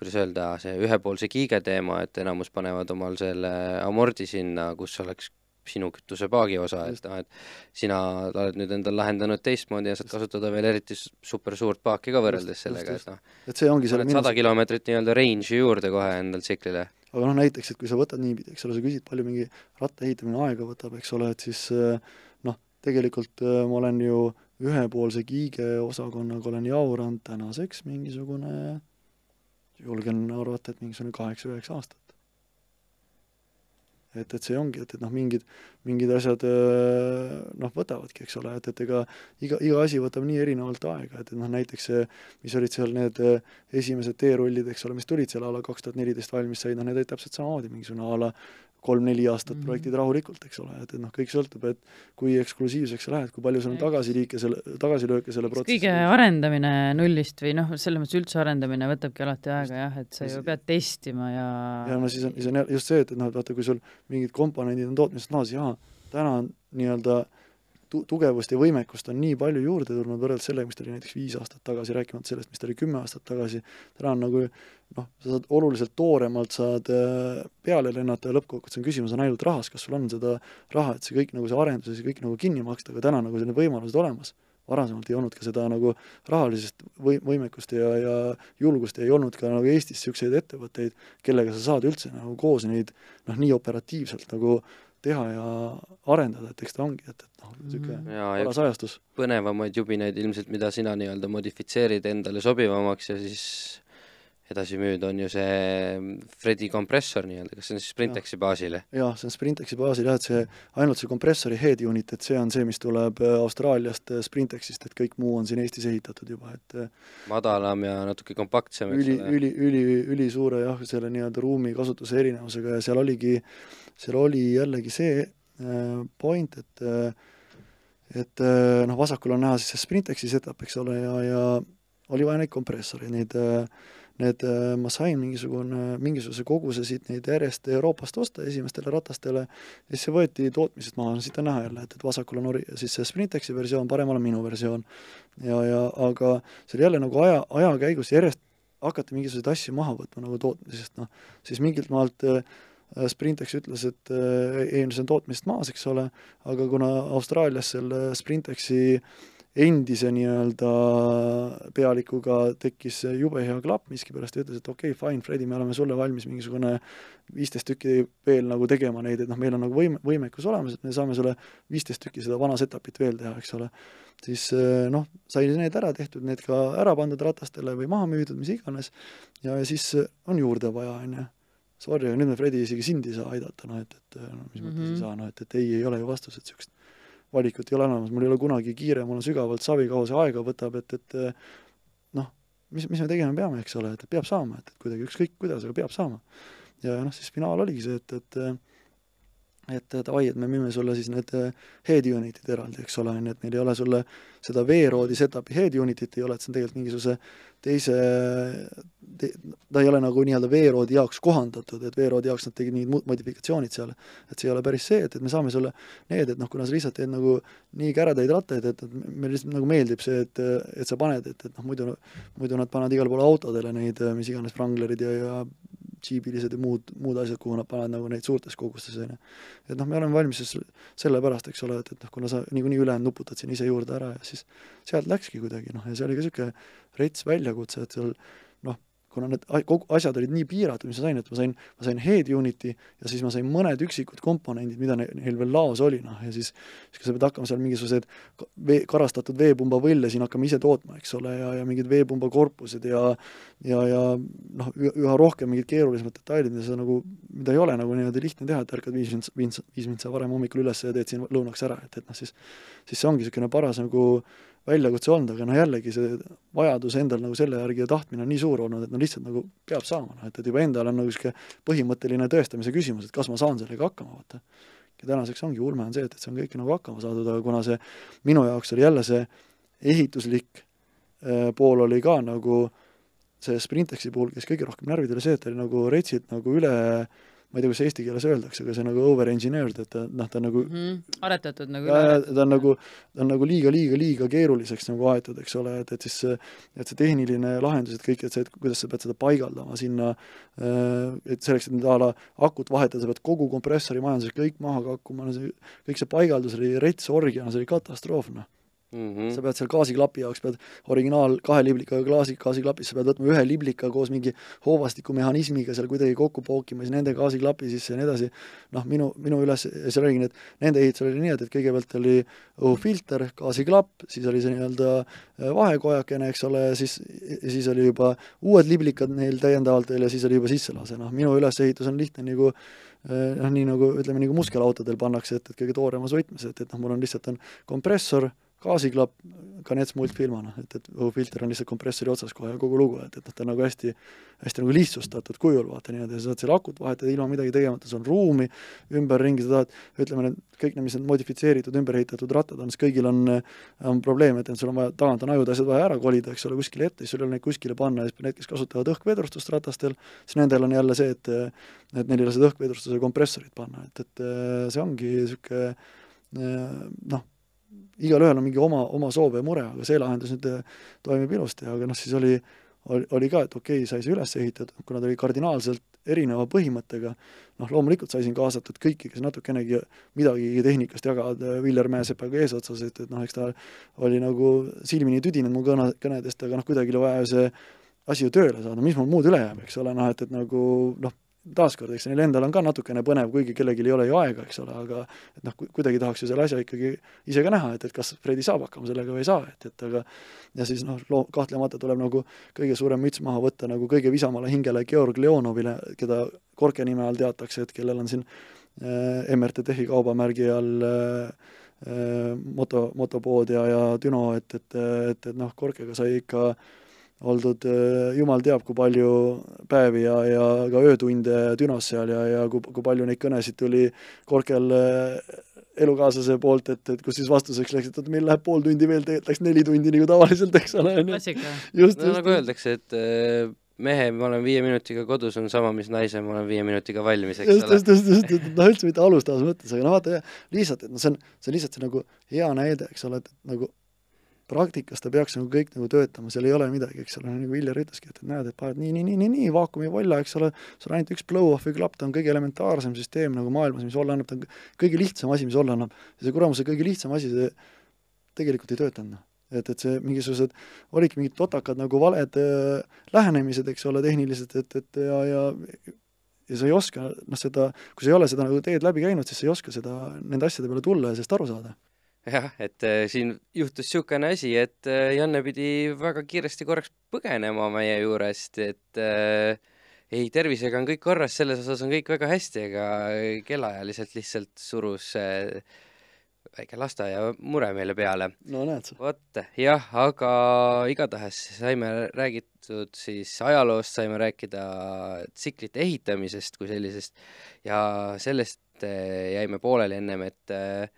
kuidas öelda, see ühepoolse kiige teema, et enamus panevad omal selle amordi sinna, kus oleks sinu kütusepaagi osa, et noh, et sina oled nüüd endal lahendanud teistmoodi ja saad kasutada veel eriti super suurt paaki ka võrreldes sellega, et noh, et see ongi selle sada kilomeetrit nii-öelda range'i juurde kohe endal tsiklile. aga noh, näiteks, et kui sa võtad niipidi, eks ole, sa küsid, palju mingi ratta ehitamine aega võtab, eks ole, et siis noh, tegelikult ma olen ju ühepoolse kiige osakonnaga olen jauranud tänaseks mingisugune julgen arvata, et mingisugune kaheksa-üheksa aastat. et, et see ongi, et, et noh, mingid, mingid asjad noh, võtavadki, eks ole, et, et ega iga, iga asi võtab nii erinevalt aega, et, et noh, näiteks see, mis olid seal need esimesed teerullid, eks ole, mis tulid seal a la kaks tuhat neliteist valmis said, noh, need olid täpselt samamoodi mingisugune a la kolm-neli aastat Mhm. projektid rahulikult, eks ole, et, et noh, kõik sõltub, et kui eksklusiivseks sa lähed, kui palju sul on tagasiliike selle, tagasilööke selle protsessi kõige arendamine nullist või noh, selles mõttes üldse arendamine võtabki alati aega jah, et sa ju pead testima ja ja no siis on, siis on just see, et, et noh, et vaata, kui sul mingid komponendid on tootmisest maas, jaa, täna on nii-öelda tu-, tugevust ja võimekust on nii palju juurde tulnud võrreldes sellega, mis ta oli näiteks viis aastat tagasi, rääkimata sellest, mis ta oli kümme aastat tagasi, täna on nagu noh, sa saad oluliselt tooremalt saad äh, peale lennata ja lõppkokkuvõttes on küsimus on ainult rahas, kas sul on seda raha, et see kõik nagu see arendus ja see kõik nagu kinni maksta, aga täna nagu selline võimalused olemas. varasemalt ei olnud ka seda nagu rahalisest või-, võimekust ja, ja julgust ja ei olnud ka nagu Eestis niisuguseid ettevõtteid, kellega sa saad üldse nagu koos neid noh, nii operatiivselt nagu teha ja arendada, et eks ta ongi, et, et noh, niisugune Mhm. paras ajastus. põnevamaid jubinaid ilmselt, mida sina nii-öelda modifitseerid endale sobivamaks ja siis edasi müüd, on ju see Fredi kompressor nii-öelda, kas see on siis Sprintexi baasile? jah, see on Sprintexi baasil jah, et see, ainult see kompressori head unit, et see on see, mis tuleb äh, Austraaliast äh, Sprintexist, et kõik muu on siin Eestis ehitatud juba, et äh, madalam ja natuke kompaktsem, eks üli, ole? üli, üli, ülisuure jah, selle nii-öelda ruumi kasutuse erinevusega ja seal oligi, seal oli jällegi see point, et et noh, vasakul on näha siis see Sprintexi setup, eks ole, ja, ja oli vaja neid kompressoreid, neid äh, need äh, ma sain mingisugune, mingisuguse koguse siit neid järjest Euroopast osta esimestele ratastele siis see võeti tootmisest maha, no siit on näha jälle, et, et vasakul on ori-, siis see Sprintexi versioon, paremal on minu versioon. ja, ja aga see oli jälle nagu aja, aja käigus järjest hakati mingisuguseid asju maha võtma nagu tootmisest, noh, siis mingilt maalt äh, Sprintex ütles, et äh, ei, see on tootmisest maas, eks ole, aga kuna Austraalias selle Sprintexi endise nii-öelda pealikuga tekkis jube hea klapp, miskipärast ta ütles, et okei okay,, fine, Fredi, me oleme sulle valmis mingisugune viisteist tükki veel nagu tegema neid, et noh, meil on nagu võim-, võimekus olemas, et me saame sulle viisteist tükki seda vana setup'it veel teha, eks ole. siis noh, sai need ära tehtud, need ka ära pandud ratastele või maha müüdud, mis iganes, ja, siis on juurde vaja, on ju sorry, aga nüüd me Fredi isegi sind ei saa aidata, noh et, et no mis mõttes mm -hmm. ei saa, noh et, et ei, ei ole ju vastus, et niisugust valikut ei ole olemas, mul ei ole kunagi kiire, mul on sügavalt savi, kaua see aega võtab, et, et noh, mis, mis me tegema peame, eks ole, et peab saama, et, et kuidagi ükskõik kuidas, aga peab saama. ja noh, siis finaal oligi see, et, et et davai, et me müüme sulle siis need head unit'id eraldi, eks ole, on ju, et meil ei ole sulle seda veeroodi setup'i head unit'it ei ole, et see on tegelikult mingisuguse teise te,, ta ei ole nagu nii-öelda veeroodi jaoks kohandatud, et veeroodi jaoks nad tegid mingid modifikatsioonid seal. et see ei ole päris see, et, et me saame sulle need, et noh, kuna sa lihtsalt teed nagu nii käredaid rattaid, et, et meile lihtsalt nagu meeldib see, et, et sa paned, et, et noh, muidu, muidu nad panevad igale poole autodele neid, mis iganes Wranglerid ja, ja džiibilised ja muud, muud asjad, kuhu nad panevad nagu neid suurtes kogustes, on ju. et noh, me oleme valmis siis sellepärast, eks ole, et, et noh, kuna sa niikuinii ülejäänud nuputad siin ise juurde ära ja siis sealt läkski kuidagi noh, ja see oli ka niisugune rets väljakutse, et seal kuna need kogu asjad olid nii piiratud, mis ma sain, et ma sain, ma sain head unit'i ja siis ma sain mõned üksikud komponendid, mida neil, veel laos oli, noh, ja siis siis sa pead hakkama seal mingisuguseid vee, karastatud veepumba võlle siin hakkama ise tootma, eks ole, ja, ja mingid veepumba korpused ja ja, ja noh, üha rohkem mingid keerulisemad detailid, mida sa nagu, mida ei ole nagu niimoodi lihtne teha, et ärkad viis mind, viis, viis mind sa varem hommikul üles ja teed siin lõunaks ära, et, et noh, siis siis see ongi niisugune paras nagu väljakutse olnud, aga noh, jällegi see vajadus endal nagu selle järgi ja tahtmine on nii suur olnud, et no lihtsalt nagu peab saama, noh, et, et juba endal on nagu niisugune põhimõtteline tõestamise küsimus, et kas ma saan sellega hakkama, vaata. ja tänaseks ongi ulme on see, et, et see on kõik nagu hakkama saadud, aga kuna see minu jaoks oli jälle see ehituslik äh, pool oli ka nagu see Sprintexi puhul, kes kõige rohkem närvidele see, et ta oli nagu retsilt nagu üle ma ei tea, kuidas eesti keeles öeldakse, aga see on nagu over-engineered, et ta noh, ta nagu mm -hmm. aretatud nagu ja, ja ta on nagu, ta on nagu liiga, liiga, liiga keeruliseks nagu aetud, eks ole, et, et siis see, et see tehniline lahendus, et kõik, et see, et kuidas sa pead seda paigaldama sinna, et selleks, et nüüd a la akut vahetada, sa pead kogu kompressori majanduse kõik maha kakkuma, no see, kõik see paigaldus oli rets orgia, see oli katastroof, noh mm. -hmm. sa pead seal gaasiklapi jaoks, pead originaal kahe liblikaga klaasi, gaasiklapis, sa pead võtma ühe liblika koos mingi hoovastikumehhanismiga seal kuidagi kokku pookima, siis nende gaasiklapi sisse ja nii edasi. noh, minu, minu üles, seal oligi need, nende ehitusel oli nii, et, et kõigepealt oli õhufilter, gaasiklapp, siis oli see nii-öelda vahekojakene, eks ole, siis, siis oli juba uued liblikad neil täiendavalt veel ja siis oli juba sisselase, noh, minu ülesehitus on lihtne nagu noh, nii nagu ütleme, nagu muskelautodel pannakse, et, et kõige tooremas võtmes, et, et noh, mul on lihtsalt on kompressor, gaasiklapp, ka NETS multfilmana, et, et õhufilter on lihtsalt kompressori otsas kohe ja kogu lugu, et, et noh, ta on nagu hästi, hästi nagu lihtsustatud kujul, vaata niimoodi, sa saad selle akut vahetada ilma midagi tegemata, sul on ruumi ümberringi, sa tahad, ütleme need kõik need, mis need modifitseeritud, ümber ehitatud rattad on, siis kõigil on, on probleem, et sul on vaja, tagant on ajud, asjad vaja ära kolida, eks ole, kuskile ette, siis sul ei ole neid kuskile panna ja siis need, kes kasutavad õhkvedrustust ratastel, siis nendel on jälle see, et et neil ei ole seda õhkvedrustuse kompressorit panna, et, et see ongi niisugune noh, igalühel on mingi oma, oma soov ja mure, aga see lahendus nüüd äh, toimib ilusti, aga noh, siis oli, oli, oli ka, et okei okay,, sai see üles ehitatud, kuna ta oli kardinaalselt erineva põhimõttega, noh loomulikult sai siin kaasatud kõiki, kes natukenegi midagigi tehnikast jagavad, Viljar Mäesepaga eesotsas, et, et noh, eks ta oli nagu silmini tüdinenud mu kõne, kõnedest, aga noh, kuidagi oli vaja see asi ju tööle saada, mis mul muud üle jääb, eks ole, noh et, et nagu noh, taaskord, eks neil endal on ka natukene põnev, kuigi kellelgi ei ole ju aega, eks ole, aga et noh, kuidagi tahaks ju selle asja ikkagi ise ka näha, et, et kas Fredi saab hakkama sellega või ei saa, et, et aga ja siis noh, loo-, kahtlemata tuleb nagu kõige suurem müts maha võtta nagu kõige visamale hingele Georg Leonovile, keda Korke nime all teatakse, et kellel on siin äh, MRTTH-i kaubamärgi all äh, äh, moto, motopood ja, ja Düno, et, et, et, et noh, Korkega sai ikka äh, oldud äh, jumal teab, kui palju päevi ja, ja ka öötunde Dünos seal ja, ja kui, kui palju neid kõnesid tuli Korkel äh, elukaaslase poolt, et, et kus siis vastuseks läks, et oota, meil läheb pool tundi veel, tegelikult läks neli tundi nagu tavaliselt, eks ole, on ju. just, just. nagu öeldakse, et äh, mehe, ma olen viie minutiga kodus, on sama, mis naise, ma olen viie minutiga valmis, eks just, ole. just, just, just, et noh, üldse mitte alustavas mõttes, aga no vaata, lihtsalt, et noh, see on, see on lihtsalt see nagu hea näide, eks ole, et nagu praktikas ta peaks nagu kõik nagu töötama, seal ei ole midagi, eks ole, nagu Viljar ütleski, et, näed, et paned nii, nii, nii, nii, nii, vaakumi valla, eks ole, sul on ainult üks blow-off'i klapp, ta on kõige elementaarsem süsteem nagu maailmas, mis olla annab, ta on kõige lihtsam asi, mis olla annab. ja see kuramuse kõige lihtsam asi, see tegelikult ei töötanud, noh. et, et see mingisugused, olidki mingid totakad nagu valed äh, lähenemised, eks ole, tehnilised, et, et ja, ja ja sa ei oska noh, seda, kui sa ei ole seda nagu teed läbi käinud, siis sa ei oska seda, nende asjade peale tulla ja sellest aru saada jah, et äh, siin juhtus niisugune asi, et äh, Janne pidi väga kiiresti korraks põgenema meie juurest, et äh, ei, tervisega on kõik korras, selles osas on kõik väga hästi, aga kellaajaliselt lihtsalt surus äh, väike lasteaiamure meile peale. no näed sa. vot, jah, aga igatahes saime räägitud siis ajaloost, saime rääkida tsiklite ehitamisest kui sellisest ja sellest äh, jäime pooleli ennem, et äh,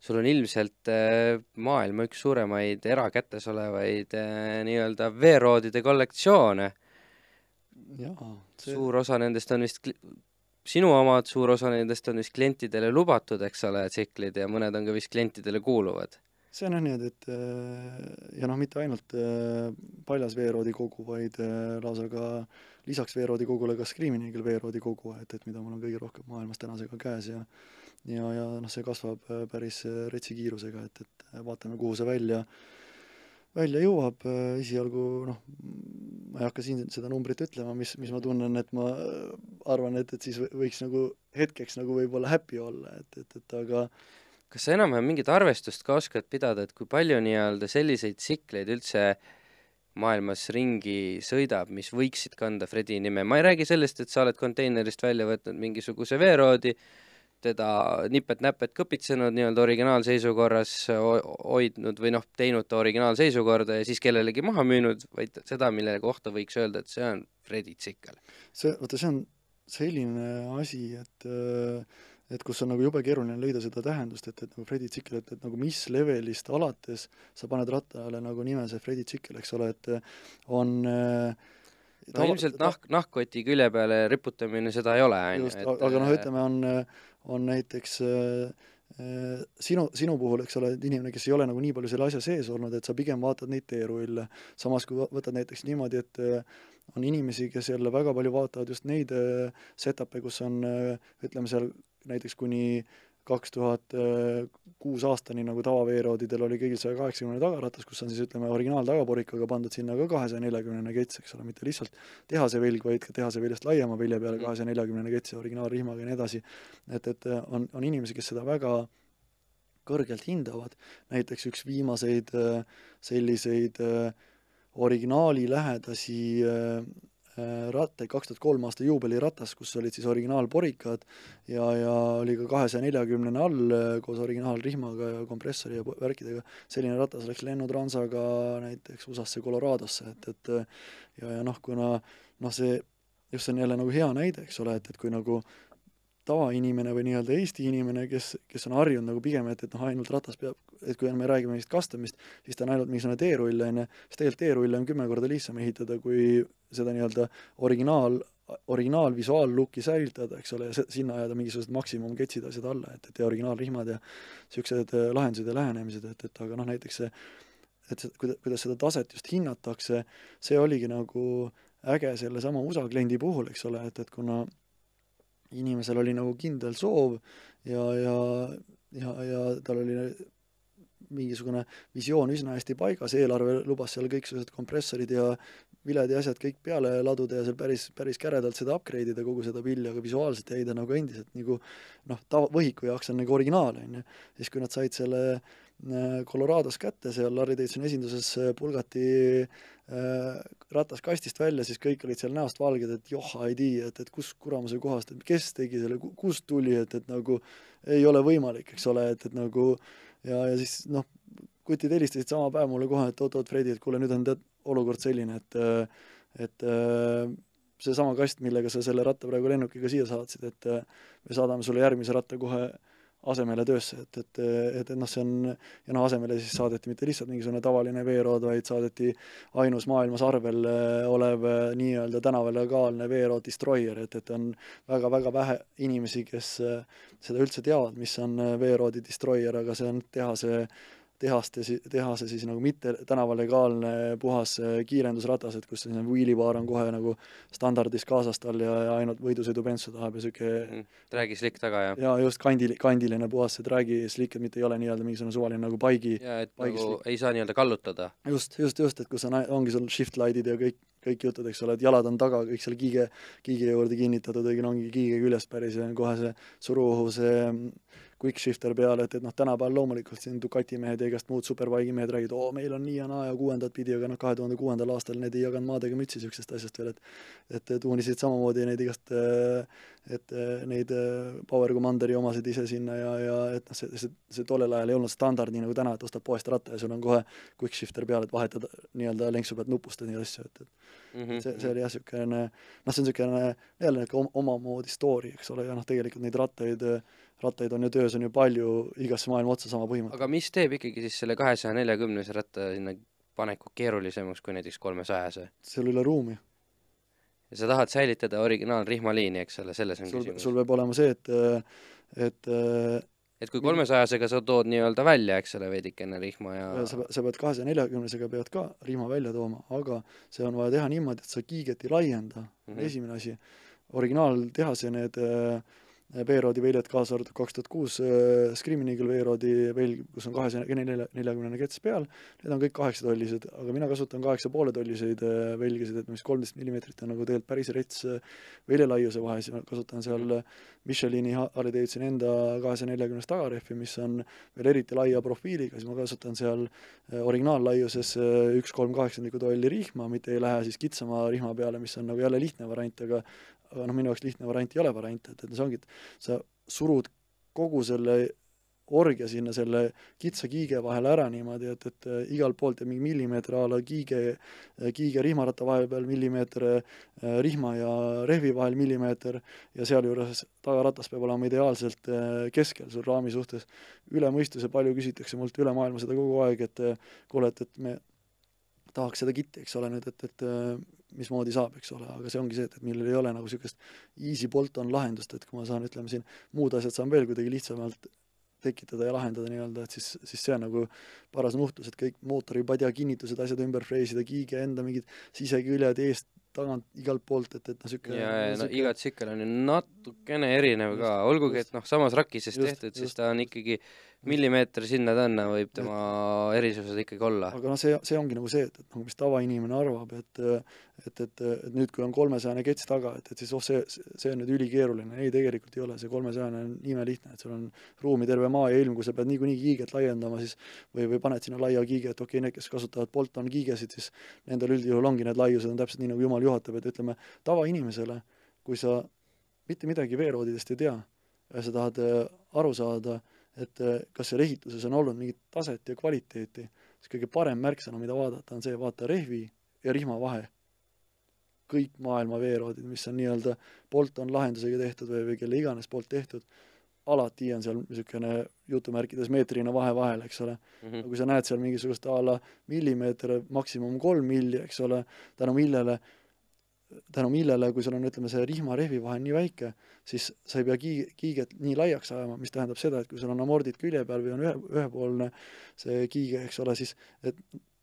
sul on ilmselt äh, maailma üks suuremaid erakätes olevaid äh, nii-öelda veeroodide kollektsioone. See... suur osa nendest on vist sinu omad, suur osa nendest on vist klientidele lubatud, eks ole, tsiklid ja mõned on ka vist klientidele kuuluvad. see on jah niimoodi, et äh, ja noh, mitte ainult paljas veeroodi kogu, vaid lausa ka lisaks veeroodi kogule ka Screamingil veeroodi kogu, et, et mida mul on kõige rohkem maailmas tänasega käes ja ja, ja noh, see kasvab äh, päris äh, retsi kiirusega, et, et äh, vaatame, kuhu see välja, välja jõuab, esialgu noh, ma ei hakka siin seda numbrit ütlema, mis, mis ma tunnen, et ma arvan, et, et siis võiks nagu hetkeks nagu võib-olla happy olla, et, et, et aga kas sa enam-vähem mingit arvestust ka oskad pidada, et kui palju nii-öelda selliseid tsikleid üldse maailmas ringi sõidab, mis võiksid kanda Fredi nime, ma ei räägi sellest, et sa oled konteinerist välja võtnud mingisuguse veeroodi, teda nipet-näpet kõpitsenud nii-öelda originaalseisukorras, hoidnud või noh, teinud ta originaalseisukorda ja siis kellelegi maha müünud, vaid seda, mille kohta võiks öelda, et see on Fredi tsikkel. see, vaata, see on selline asi, et et kus on nagu jube keeruline leida seda tähendust, et, et nagu Fredi tsikkel, et, et nagu mis levelist alates sa paned rattale nagu nime see Fredi tsikkel, eks ole, et on äh, no ilmselt nahk, nahkkoti külje peale riputamine seda ei ole, on ju. aga noh, ütleme, on on näiteks äh, äh, sinu, sinu puhul, eks ole, et inimene, kes ei ole nagu nii palju selle asja sees olnud, et sa pigem vaatad neid teerulle, samas kui võtad näiteks niimoodi, et äh, on inimesi, kes jälle väga palju vaatavad just neid setup'e, kus on ütleme seal näiteks kuni kaks tuhat kuus aastani nagu tavaveeroodidel oli kõigil saja kaheksakümne tagaratas, kus on siis ütleme, originaal tagaporikaga pandud sinna ka kahesaja neljakümnene kets, eks ole, mitte lihtsalt tehase vilg, vaid ka tehase viljast laiema vilja peale kahesaja neljakümnene kets ja originaalrihmaga ja nii edasi. et, et on, on inimesi, kes seda väga kõrgelt hindavad, näiteks üks viimaseid selliseid originaali lähedasi rattaid, kaks tuhat kolm aasta juubeliratas, kus olid siis originaalporikad ja, ja oli ka kahesaja neljakümnene all koos originaalrihmaga ja kompressori ja värkidega, selline ratas läks lennutransaga näiteks USA-sse Coloradosse, et, et ja, ja noh, kuna noh, see just see on jälle nagu hea näide, eks ole, et, et kui nagu tavainimene või nii-öelda Eesti inimene, kes, kes on harjunud nagu pigem, et, et noh, ainult ratas peab, et kui me räägime mingist custom'ist, siis ta on ainult mingisugune teerull, on ju, siis tegelikult teerulle on kümme korda lihtsam ehitada, kui seda nii-öelda originaal, originaalvisuaalluki säilitada, eks ole, ja sinna ajada mingisugused maksimumketsid, asjad alla, et, et ja originaalrihmad ja niisugused äh, lahendused ja lähenemised, et, et aga noh, näiteks see et see, kuida-, kuidas seda taset just hinnatakse, see oligi nagu äge sellesama USA kliendi puhul, eks ole, et, et kuna inimesel oli nagu kindel soov ja, ja, ja, ja tal oli mingisugune visioon üsna hästi paigas, eelarve lubas seal kõiksugused kompressorid ja viled ja asjad kõik peale laduda ja seal päris, päris käredalt seda upgrade ida, kogu seda pilli, aga visuaalselt jäi ta nagu endiselt nagu noh, tava, võhiku jaoks on nagu originaal, on ju. siis kui nad said selle äh, Colorados kätte seal Larry Davidsoni esinduses äh, pulgati ratas kastist välja, siis kõik olid seal näost valged, et joh, ei tea, et, et kus kuramuse kohast, et kes tegi selle, kust tuli, et, et nagu ei ole võimalik, eks ole, et, et nagu ja, ja siis noh, kutid helistasid sama päev mulle kohe, et oot-oot, Fredi, et kuule, nüüd on tead, olukord selline, et et seesama kast, millega sa selle ratta praegu lennukiga siia saatsid, et me saadame sulle järgmise ratta kohe asemele töösse, et, et, et, et noh, see on, ja noh, asemele siis saadeti mitte lihtsalt mingisugune tavaline veerood, vaid saadeti ainus maailmas arvel olev nii-öelda tänavalegaalne veerood Destroyer, et, et on väga-väga vähe inimesi, kes seda üldse teavad, mis on veeroodi Destroyer, aga see on tehase tehaste, tehase siis nagu mitte tänavalegaalne puhas äh, kiirendusratas, et kus selline wheelibar on kohe nagu standardis kaasas tal ja, ja ainult võidusõidubentsu tahab ja niisugune mm, dragi slick taga, jah? jaa, just, kandi, kandiline puhas see dragi slick, et mitte ei ole nii-öelda mingisugune suvaline nagu paigi jaa, et paigi nagu slick. ei saa nii-öelda kallutada? just, just, just, et kus on, ongi sul shift light'id ja kõik, kõik jutud, eks ole, et jalad on taga, kõik seal kiige, kiige juurde kinnitatud, õigemini ongi kiige küljest päris ja kohe see suruõhu see quick shifter peale, et, et noh, tänapäeval loomulikult siin Ducati mehed ja igast muud superbike'i mehed räägivad, oo, meil on nii ja naa ja kuuendat pidi, aga noh, kahe tuhande kuuendal aastal need ei jaganud maad ega mütsi niisugusest asjast veel, et et tuunisid samamoodi neid igast, et neid Power Commanderi omasid ise sinna ja, ja et noh, see, see, see tollel ajal ei olnud standard, nii nagu täna, et ostad poest ratta ja sul on kohe quick shifter peal, et vahetad nii-öelda lenksu pealt nupustad neid asju, et, et mm -hmm. see, see oli jah, niisugune noh, see on niisugune jälle niisugune omamoodi story, eks ole, ja noh, tegelikult neid rattaid rattaid on ju töös, on ju palju igasse maailma otsa sama põhimõte. aga mis teeb ikkagi siis selle kahesaja neljakümnese ratta sinna paneku keerulisemaks kui näiteks kolmesajase? seal ei ole ruumi. ja sa tahad säilitada originaalrihmaliini, eks ole, selles on sul, küsimus. sul peab olema see, et, et et kui kolmesajasega sa tood nii-öelda välja, eks ole, veidikene rihma ja sa, sa pead kahesaja neljakümnesega pead ka rihma välja tooma, aga see on vaja teha niimoodi, et sa kiiget ei laienda mm, -hmm. esimene asi. originaaltehase need äh, veeroodi väljad, kaasa arvatud kaks tuhat kuus äh, Screaming Eagle veeroodi välg, kus on kahesaja nelja, neljakümnene kets peal, need on kõik kaheksatollised, aga mina kasutan kaheksa poole tolliseid äh, välgesid, et mis kolmteist millimeetrit on nagu tegelikult päris rets äh, väljalaiuse vahe, siis ma kasutan seal Michelini Harley Davidsoni enda kahesaja neljakümnest tagarehvi, mis on veel eriti laia profiiliga, siis ma kasutan seal originaallaiuses üks kolm kaheksandikku tolli rihma, mitte ei lähe siis kitsama rihma peale, mis on nagu jälle lihtne variant, aga aga noh, minu jaoks lihtne variant ei ole variant, et, et see ongi, et sa surud kogu selle orgia sinna selle kitsa kiige vahele ära niimoodi, et, et äh, igalt poolt jääb mingi millimeeter a la kiige, äh, kiige rihmaratta vahepeal, millimeeter äh, rihma ja rehvi vahel millimeeter ja sealjuures tagaratas peab olema ideaalselt keskel sul raami suhtes. üle mõistuse palju küsitakse mult üle maailma seda kogu aeg, et kuule, et, et me tahaks seda kitti, eks ole, nüüd, et, et äh, mismoodi saab, eks ole, aga see ongi see, et, et millel ei ole nagu niisugust easy bolt-on lahendust, et kui ma saan, ütleme siin, muud asjad saan veel kuidagi lihtsamalt tekitada ja lahendada nii-öelda, et siis, siis see on nagu paras nuhtlus, et kõik mootoripadja kinnitused, asjad ümber freesida, kiige enda mingid siseküljed eest, tagant, igalt poolt, et, et noh, niisugune ja, ja no iga tsikkel on ju natukene erinev just, ka, olgugi et noh, samas rakises just, tehtud, siis ta on ikkagi millimeeter sinna-tänna võib tema erisused ikkagi olla. aga noh, see, see ongi nagu see, et, et nagu mis tavainimene arvab, et et, et, et nüüd, kui on kolmesajane kets taga, et, et siis oh, see, see on nüüd ülikeeruline, ei, tegelikult ei ole, see kolmesajane on imelihtne, et sul on ruumi terve maa ja ilm, kui sa pead niikuinii kiiget laiendama, siis või, või paned sinna laia kiige, et okei okay,, need, kes kasutavad Bolton kiigesid, siis nendel üldjuhul ongi need laiused on täpselt nii, nagu jumal juhatab, et ütleme, tavainimesele, kui sa mitte midagi veeroodidest ei tea, ja sa tahad äh, aru saada, et äh, kas seal ehituses on olnud mingit taset ja kvaliteeti, siis kõige parem märksõna, mida vaadata, on see, vaata rehvi ja rihma vahe. kõik maailma veeroodid, mis on nii-öelda Bolton lahendusega tehtud või, või kelle iganes poolt tehtud, alati on seal niisugune jutumärkides meetrine vahe vahel, eks ole mm. -hmm. kui sa näed seal mingisugust a la millimeeter, maksimum kolm milli, eks ole, tänu millele äh, tänu millele, kui sul on, ütleme, see rihma-rehvi vahe on nii väike, siis sa ei pea kiig-, kiiget nii laiaks ajama, mis tähendab seda, et kui sul on amordid külje peal või on ühe, ühepoolne see kiige, eks ole, siis et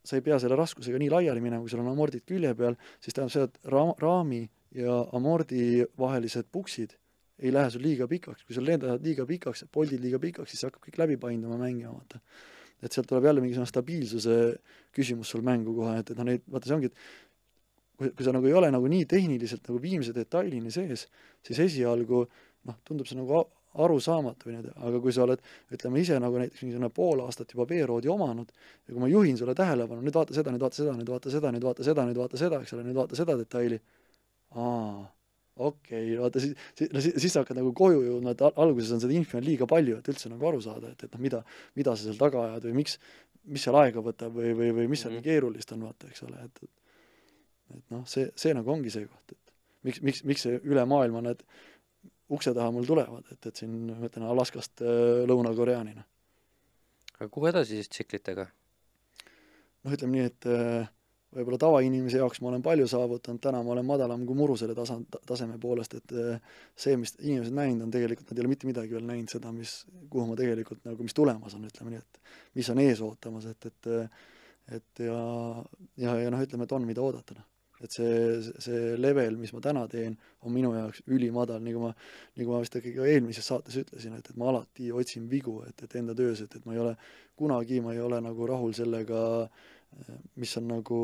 sa ei pea selle raskusega nii laiali minema, kui sul on amordid külje peal, siis tähendab seda, et ra-, raami ja amordi vahelised puksid ei lähe sul liiga pikaks, kui sul lendavad liiga pikaks, poldid liiga pikaks, siis hakkab kõik läbi painduma, mängima, vaata. et sealt tuleb jälle mingisugune stabiilsuse küsimus sul mängu kohe, et, et noh, neid, vaata see ongi, et kui, kui sa nagu ei ole nagu nii tehniliselt nagu viimse detailini sees, siis esialgu noh, tundub see nagu arusaamatu nii, aga kui sa oled, ütleme ise nagu näiteks mingisugune pool aastat juba veeroodi omanud ja kui ma juhin sulle tähelepanu, nüüd vaata seda, nüüd vaata seda, nüüd vaata seda, nüüd vaata seda, nüüd vaata seda, eks ole, nüüd vaata seda detaili, aa, okei okay,, vaata siis, siis, no siis, siis sa hakkad nagu koju jõudma, et alguses on seda infi on liiga palju, et üldse nagu aru saada, et, et noh, mida, mida sa seal taga ajad või miks, mis seal aega võtab või, või, või mis seal mm -hmm. keerulist on, vaata, eks ole, et, et et noh, see, see nagu ongi see koht, et miks, miks, miks see üle maailma need ukse taha mul tulevad, et, et siin ma ütlen Alaskast äh, Lõuna-Koreani, noh. aga kuhu edasi siis tsiklitega? noh, ütleme nii, et äh, võib-olla tavainimese jaoks ma olen palju saavutanud, täna ma olen madalam kui muru selle tasa, taseme poolest, et äh, see, mis inimesed näinud on, tegelikult nad ei ole mitte midagi veel näinud, seda, mis, kuhu ma tegelikult nagu, mis tulemas on, ütleme nii, et mis on ees ootamas, et, et et ja, ja, ja noh, ütleme, et on, mida oodata, noh et see, see level, mis ma täna teen, on minu jaoks ülimadal, nagu ma, nagu ma vist ikkagi ka eelmises saates ütlesin, et, et ma alati otsin vigu, et, et enda töös, et, et ma ei ole kunagi, ma ei ole nagu rahul sellega, mis on nagu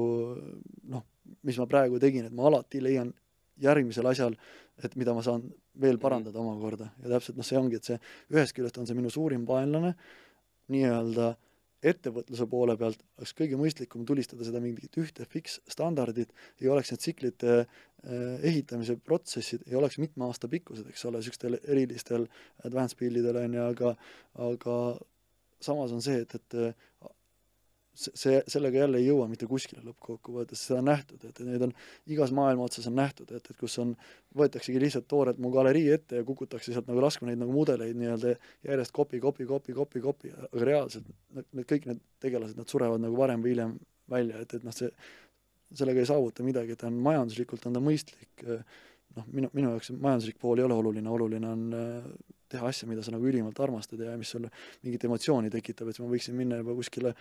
noh, mis ma praegu tegin, et ma alati leian järgmisel asjal, et mida ma saan veel parandada omakorda. Ja täpselt noh, see ongi, et see ühest küljest on see minu suurim vaenlane, nii-öelda äh, ettevõtluse poole pealt oleks kõige mõistlikum tulistada seda mingit ühte fiks-standardit, ei oleks need tsiklite äh, ehitamise protsessid, ei oleks mitme aasta pikkused, eks ole, niisugustel erilistel advanced build'idel on ju, aga aga samas on see, et, et see, sellega jälle ei jõua mitte kuskile lõppkokkuvõttes, seda on nähtud, et neid on igas maailma otsas on nähtud, et, et kus on, võetaksegi lihtsalt toored mu galerii ette ja kukutakse sealt nagu laskma neid nagu mudeleid nii-öelda järjest copy, copy, copy, copy, copy, aga reaalselt need kõik need tegelased, nad surevad nagu varem või hiljem välja, et, et noh, see, sellega ei saavuta midagi, et on majanduslikult on ta mõistlik, noh, minu, minu jaoks majanduslik pool ei ole oluline, oluline on teha asja, mida sa nagu ülimalt armastad ja mis sulle mingit emotsiooni tekitab, et ma võiksin minna juba kuskile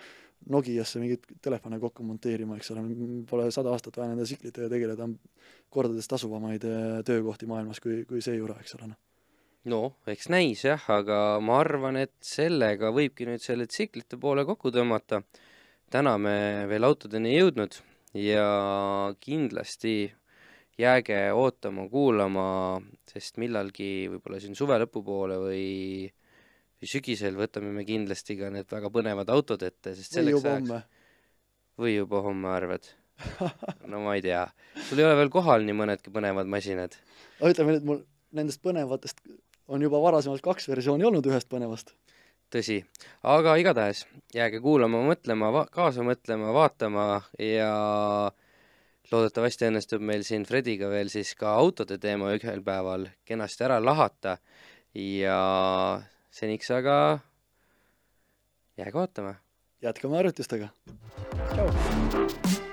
Nokiasse mingeid telefone kokku monteerima, eks ole, pole sada aastat vaja nende tsiklitega tegeleda, on kordades tasuvamaid äh, töökohti maailmas kui, kui see jura, eks ole, noh no eks näis jah, aga ma arvan, et sellega võibki nüüd selle tsiklite poole kokku tõmmata. täna me veel autodeni ei jõudnud ja kindlasti jääge ootama, kuulama, sest millalgi võib-olla siin suve lõpupoole või või sügisel võtame me kindlasti ka need väga põnevad autod ette, sest või juba homme. või juba homme, arvad? no ma ei tea. sul ei ole veel kohal nii mõnedki põnevad masinad? no ütleme nüüd, mul nendest põnevatest on juba varasemalt kaks versiooni olnud ühest põnevast. tõsi, aga igatahes jääge kuulama, mõtlema, kaasa mõtlema, vaatama ja loodetavasti õnnestub meil siin Frediga veel siis ka autode teema ühel päeval kenasti ära lahata ja seniks aga jääge ootama. jätkame harjutustega. tšau!